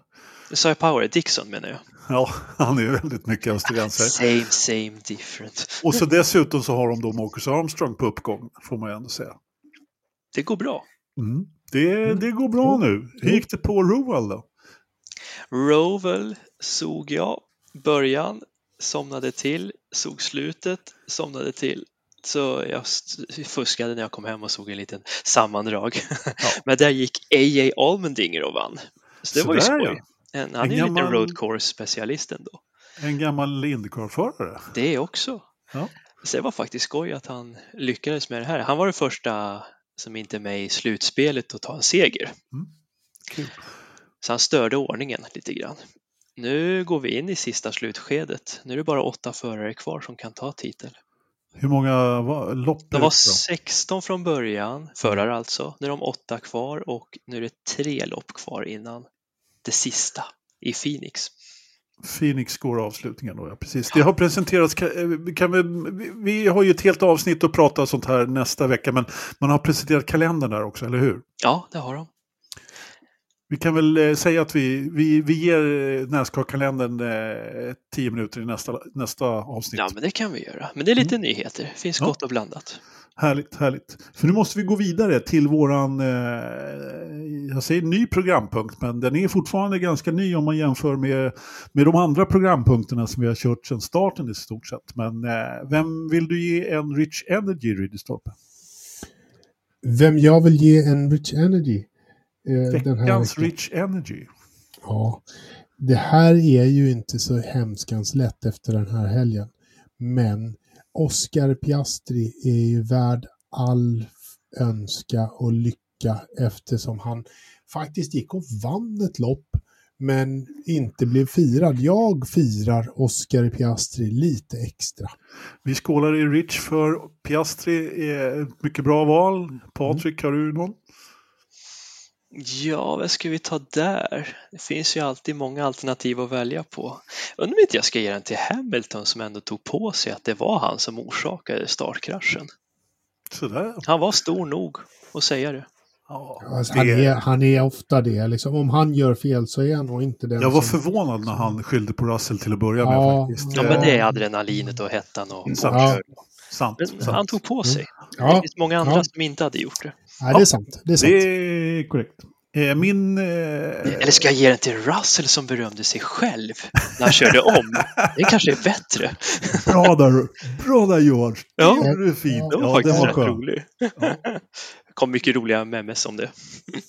Sa jag Power? Dixon menar jag. Ja, han är väldigt mycket australiensare. Same, same, different. Och så dessutom så har de då Marcus Armstrong på uppgång, får man ju ändå säga. Det går bra. Mm. Det, det går bra nu. Hur gick det på Roval då? Roval såg jag början, somnade till, såg slutet, somnade till. Så jag fuskade när jag kom hem och såg en liten sammandrag. Ja. Men där gick A.J. Almendinger och vann. Så det så var ju skoj. Ja. En, han en är ju gammal... lite road course specialist ändå. En gammal Indycar-förare. Det också. Ja. Så det var faktiskt skoj att han lyckades med det här. Han var den första som inte är med i slutspelet att ta en seger. Mm. Cool. Så han störde ordningen lite grann. Nu går vi in i sista slutskedet. Nu är det bara åtta förare kvar som kan ta titel. Hur många var, lopp? Det var 16 från början, förare alltså. Nu är de åtta kvar och nu är det tre lopp kvar innan det sista i Phoenix. Phoenix går avslutningen då, ja precis. Det har presenterats, kan, kan vi, vi har ju ett helt avsnitt att prata sånt här nästa vecka, men man har presenterat kalendern där också, eller hur? Ja, det har de. Vi kan väl eh, säga att vi, vi, vi ger eh, Nascar-kalendern eh, tio minuter i nästa, nästa avsnitt. Ja, men det kan vi göra. Men det är lite mm. nyheter. Det finns ja. gott och blandat. Härligt, härligt. För nu måste vi gå vidare till våran, eh, jag säger ny programpunkt, men den är fortfarande ganska ny om man jämför med, med de andra programpunkterna som vi har kört sedan starten i stort sett. Men eh, vem vill du ge en Rich Energy, Rydestorpe? Vem jag vill ge en Rich Energy? Eh, Veckans Rich Energy. Ja, det här är ju inte så hemskans lätt efter den här helgen. Men Oscar Piastri är ju värd all önska och lycka eftersom han faktiskt gick och vann ett lopp men inte blev firad. Jag firar Oscar Piastri lite extra. Vi skålar i Rich för Piastri är ett mycket bra val. Patrik, mm. har du någon? Ja, vad ska vi ta där? Det finns ju alltid många alternativ att välja på. Undrar om inte jag ska ge den till Hamilton som ändå tog på sig att det var han som orsakade startkraschen. Sådär. Han var stor nog att säga det. Ja, alltså, det... Han, är, han är ofta det. Liksom, om han gör fel så är han nog inte den Jag var som... förvånad när han skyllde på Russell till att börja med. Ja, faktiskt. ja men det är adrenalinet och hettan och... Ja. Sant, men sant. Han tog på sig. Ja. Det finns många andra ja. som inte hade gjort det. Nej, det är sant. Det är, sant. Det är korrekt. Eh, min... Eh... Eller ska jag ge den till Russell som berömde sig själv när han körde om? Det kanske är bättre. Bra där, bra där George. Ja. Det är fint. Det var ja, faktiskt rätt rolig. Ja. Kom mycket roliga memes om det.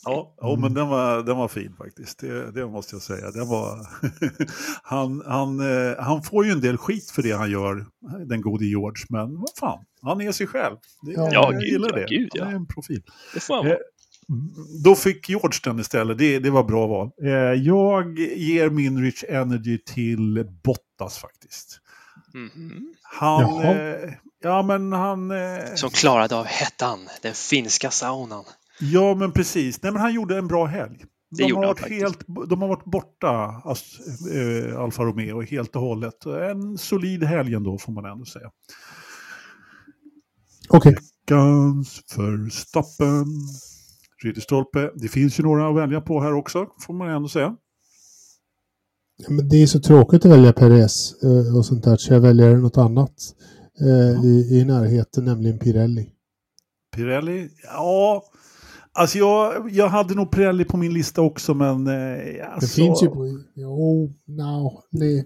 Ja, ja men den var, den var fin faktiskt. Det, det måste jag säga. Den var... han, han, eh, han får ju en del skit för det han gör, den gode George. Men vad fan, han är sig själv. Det, ja, jag gud, gillar det. Gud, ja. Han är en profil. Det får han vara. Eh, då fick George den istället. Det, det var bra val. Eh, jag ger min Rich Energy till Bottas faktiskt. Mm. Han... Eh, ja, men han... Eh, Som klarade av hettan, den finska saunan. Ja, men precis. Nej, men han gjorde en bra helg. De har, varit helt, de har varit borta, alltså, äh, Alfa Romeo, helt och hållet. En solid helg ändå, får man ändå säga. Okej. Okay. Veckans Verstappen. Ridderstolpe. Det finns ju några att välja på här också, får man ändå säga. Men det är så tråkigt att välja Perez eh, och sånt där, så jag väljer något annat eh, ja. i, i närheten, nämligen Pirelli. Pirelli? Ja, alltså jag, jag hade nog Pirelli på min lista också, men... Eh, alltså... Det finns ju på... Jo, no, nej.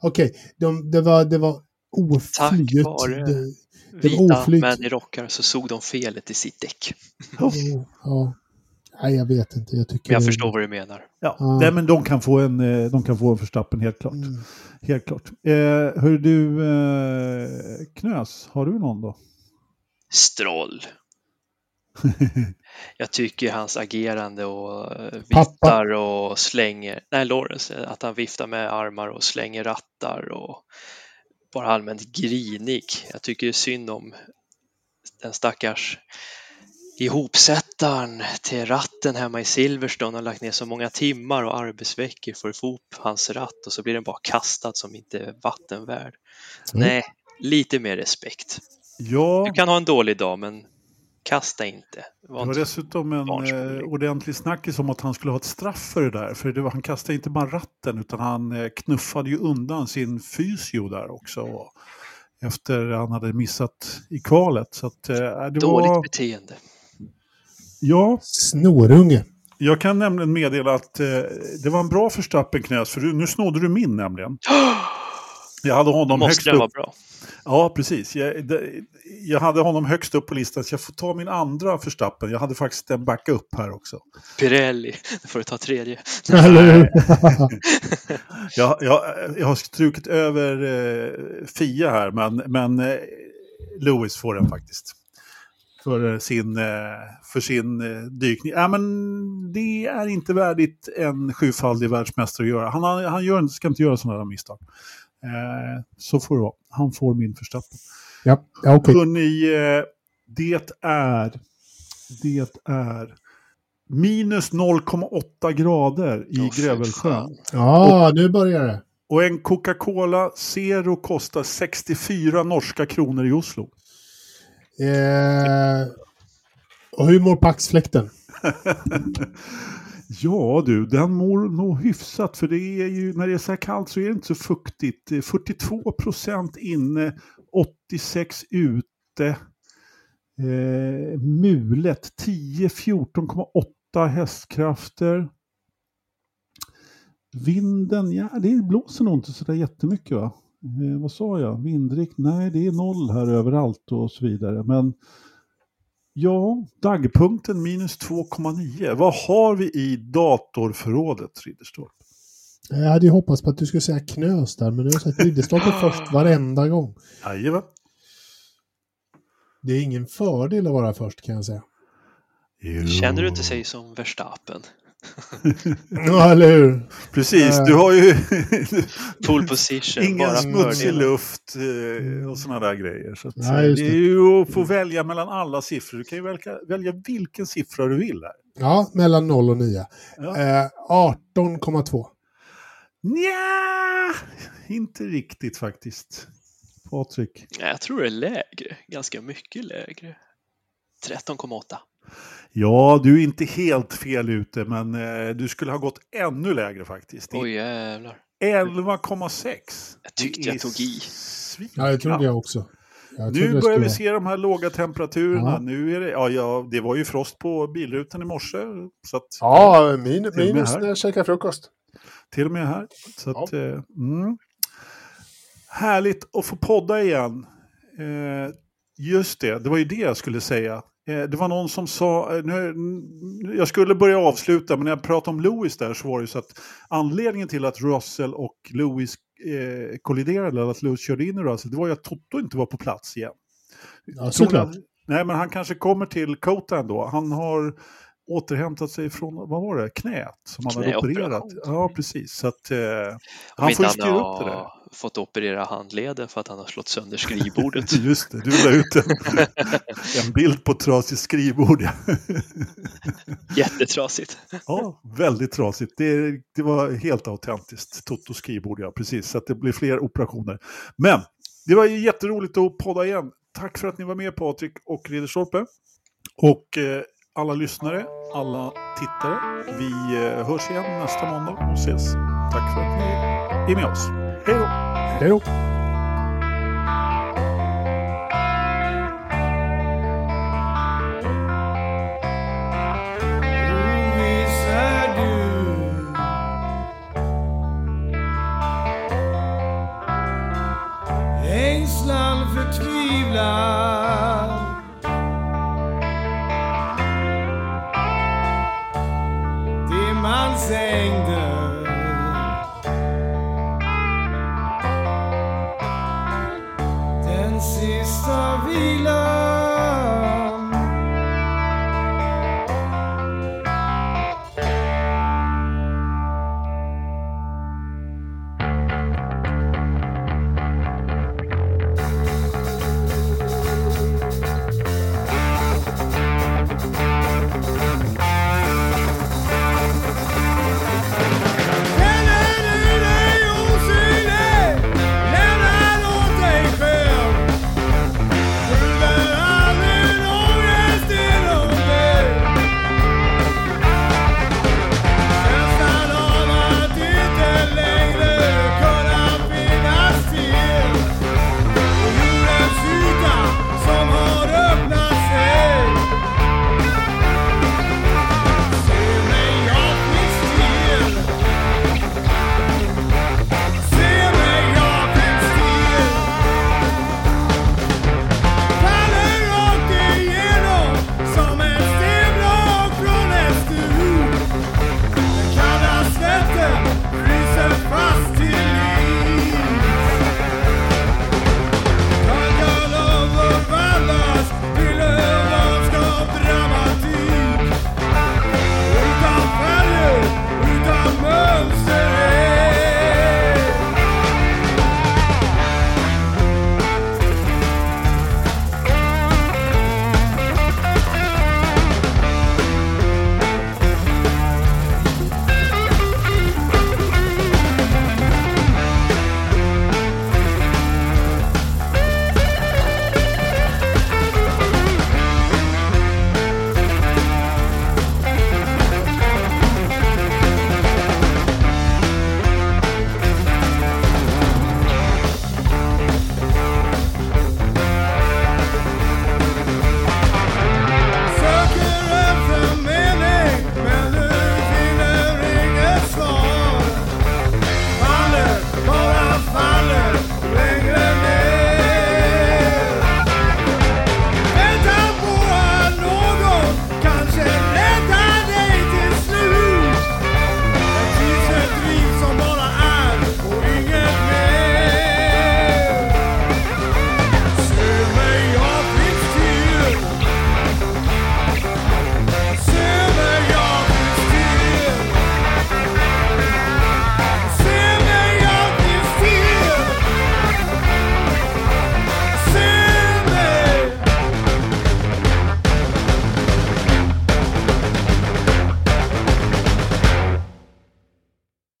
Okej, okay. De, det var, det var oflyt. Tack vare det, det vita män i rockar så såg de felet i sitt däck. Oh, ja. Nej, jag vet inte. Jag, tycker jag det... förstår vad du menar. Ja, ah. Nej, men de kan få en, eh, de kan få en förstappen helt klart. Mm. Helt klart. Eh, hör du, eh, Knös, har du någon då? Stroll. jag tycker hans agerande och eh, viftar och slänger, nej Lawrence, att han viftar med armar och slänger rattar och bara allmänt grinig. Jag tycker det är synd om den stackars ihopsättaren till ratten hemma i Silverstone har lagt ner så många timmar och arbetsveckor för att få ihop hans ratt och så blir den bara kastad som inte vattenvärd. Mm. Nej, lite mer respekt. Ja. Du kan ha en dålig dag, men kasta inte. Var det var dessutom en eh, ordentlig snackis om att han skulle ha ett straff för det där. För det var, han kastade inte bara ratten utan han eh, knuffade ju undan sin fysio där också. Efter han hade missat i kvalet. Så att, eh, det Dåligt var... beteende. Ja. Snorunge. Jag kan nämligen meddela att eh, det var en bra förstappen knös, för nu snodde du min nämligen. Jag hade honom Måste högst upp. vara bra. Ja, precis. Jag, det, jag hade honom högst upp på listan, så jag får ta min andra förstappen. Jag hade faktiskt en backup här också. Pirelli, då får du ta tredje. jag, jag, jag har strukit över eh, Fia här, men, men eh, Lewis får den faktiskt för sin, eh, för sin eh, dykning. Ja, men det är inte värdigt en sjufaldig världsmästare att göra. Han, han gör, ska inte göra sådana misstag. Eh, så får det vara. Han får min förstappen. Ja, ja. Okay. Hörrni, det är... Det är minus 0,8 grader i oh, Grävelsjön. Ja, nu börjar det. Och en Coca-Cola Zero kostar 64 norska kronor i Oslo. Eh, och hur mår Paxfläkten? ja du, den mår nog hyfsat för det är ju, när det är så här kallt så är det inte så fuktigt. Eh, 42 procent inne, 86 ute. Eh, mulet 10, 14,8 hästkrafter. Vinden, ja det blåser nog inte sådär jättemycket va? Eh, vad sa jag? Vindrikt? Nej, det är noll här överallt och så vidare. Men ja, dagpunkten minus 2,9. Vad har vi i datorförrådet, Ridderstorp? Jag hade ju hoppats på att du skulle säga knös där, men du har sagt Ridderstorp först varenda gång. Jajamän. Det är ingen fördel att vara först kan jag säga. Jo. Känner du inte sig som Verstappen? Ja, eller hur? Precis, du har ju... Pole position. Ingen smutsig luft eh, och sådana där grejer. Så att, Nej, det. det. är ju att få välja mellan alla siffror. Du kan ju välja, välja vilken siffra du vill här. Ja, mellan 0 och 9. Ja. Eh, 18,2. Nja, inte riktigt faktiskt. Patrik? Jag tror det är lägre, ganska mycket lägre. 13,8. Ja, du är inte helt fel ute, men eh, du skulle ha gått ännu lägre faktiskt. Oj, jävlar. 11,6. Jag tyckte jag tog i. Ja, det trodde jag också. Jag nu börjar vi se de här låga temperaturerna. Ja. Nu är det, ja, ja, det var ju frost på bilrutan i morse. Så att, ja, min, minus när jag käkar frukost. Till och med här. Så att, ja. eh, mm. Härligt att få podda igen. Eh, just det, det var ju det jag skulle säga. Eh, det var någon som sa, eh, nu, jag skulle börja avsluta, men när jag pratade om Lewis där så var det så att anledningen till att Russell och Lewis eh, kolliderade, eller att Lewis körde in i Russell, det var ju att Toto inte var på plats igen. Ja, såklart. Nej, men han kanske kommer till Kota ändå. Han har återhämtat sig från, vad var det, knät som han hade opererat. Ja, precis. Så att eh, han får ju styra upp det där. Fått operera handleden för att han har slått sönder skrivbordet. Just det, du la ut en, en bild på trasigt skrivbord. Jättetrasigt. ja, väldigt trasigt. Det, det var helt autentiskt. Toto skrivbord, ja, precis. Så att det blir fler operationer. Men det var ju jätteroligt att podda igen. Tack för att ni var med Patrik och Ridderstolpe. Och eh, alla lyssnare, alla tittare. Vi eh, hörs igen nästa måndag och ses. Tack för att ni är med oss. Hej då! Hej då! Ängslan, förtvivlan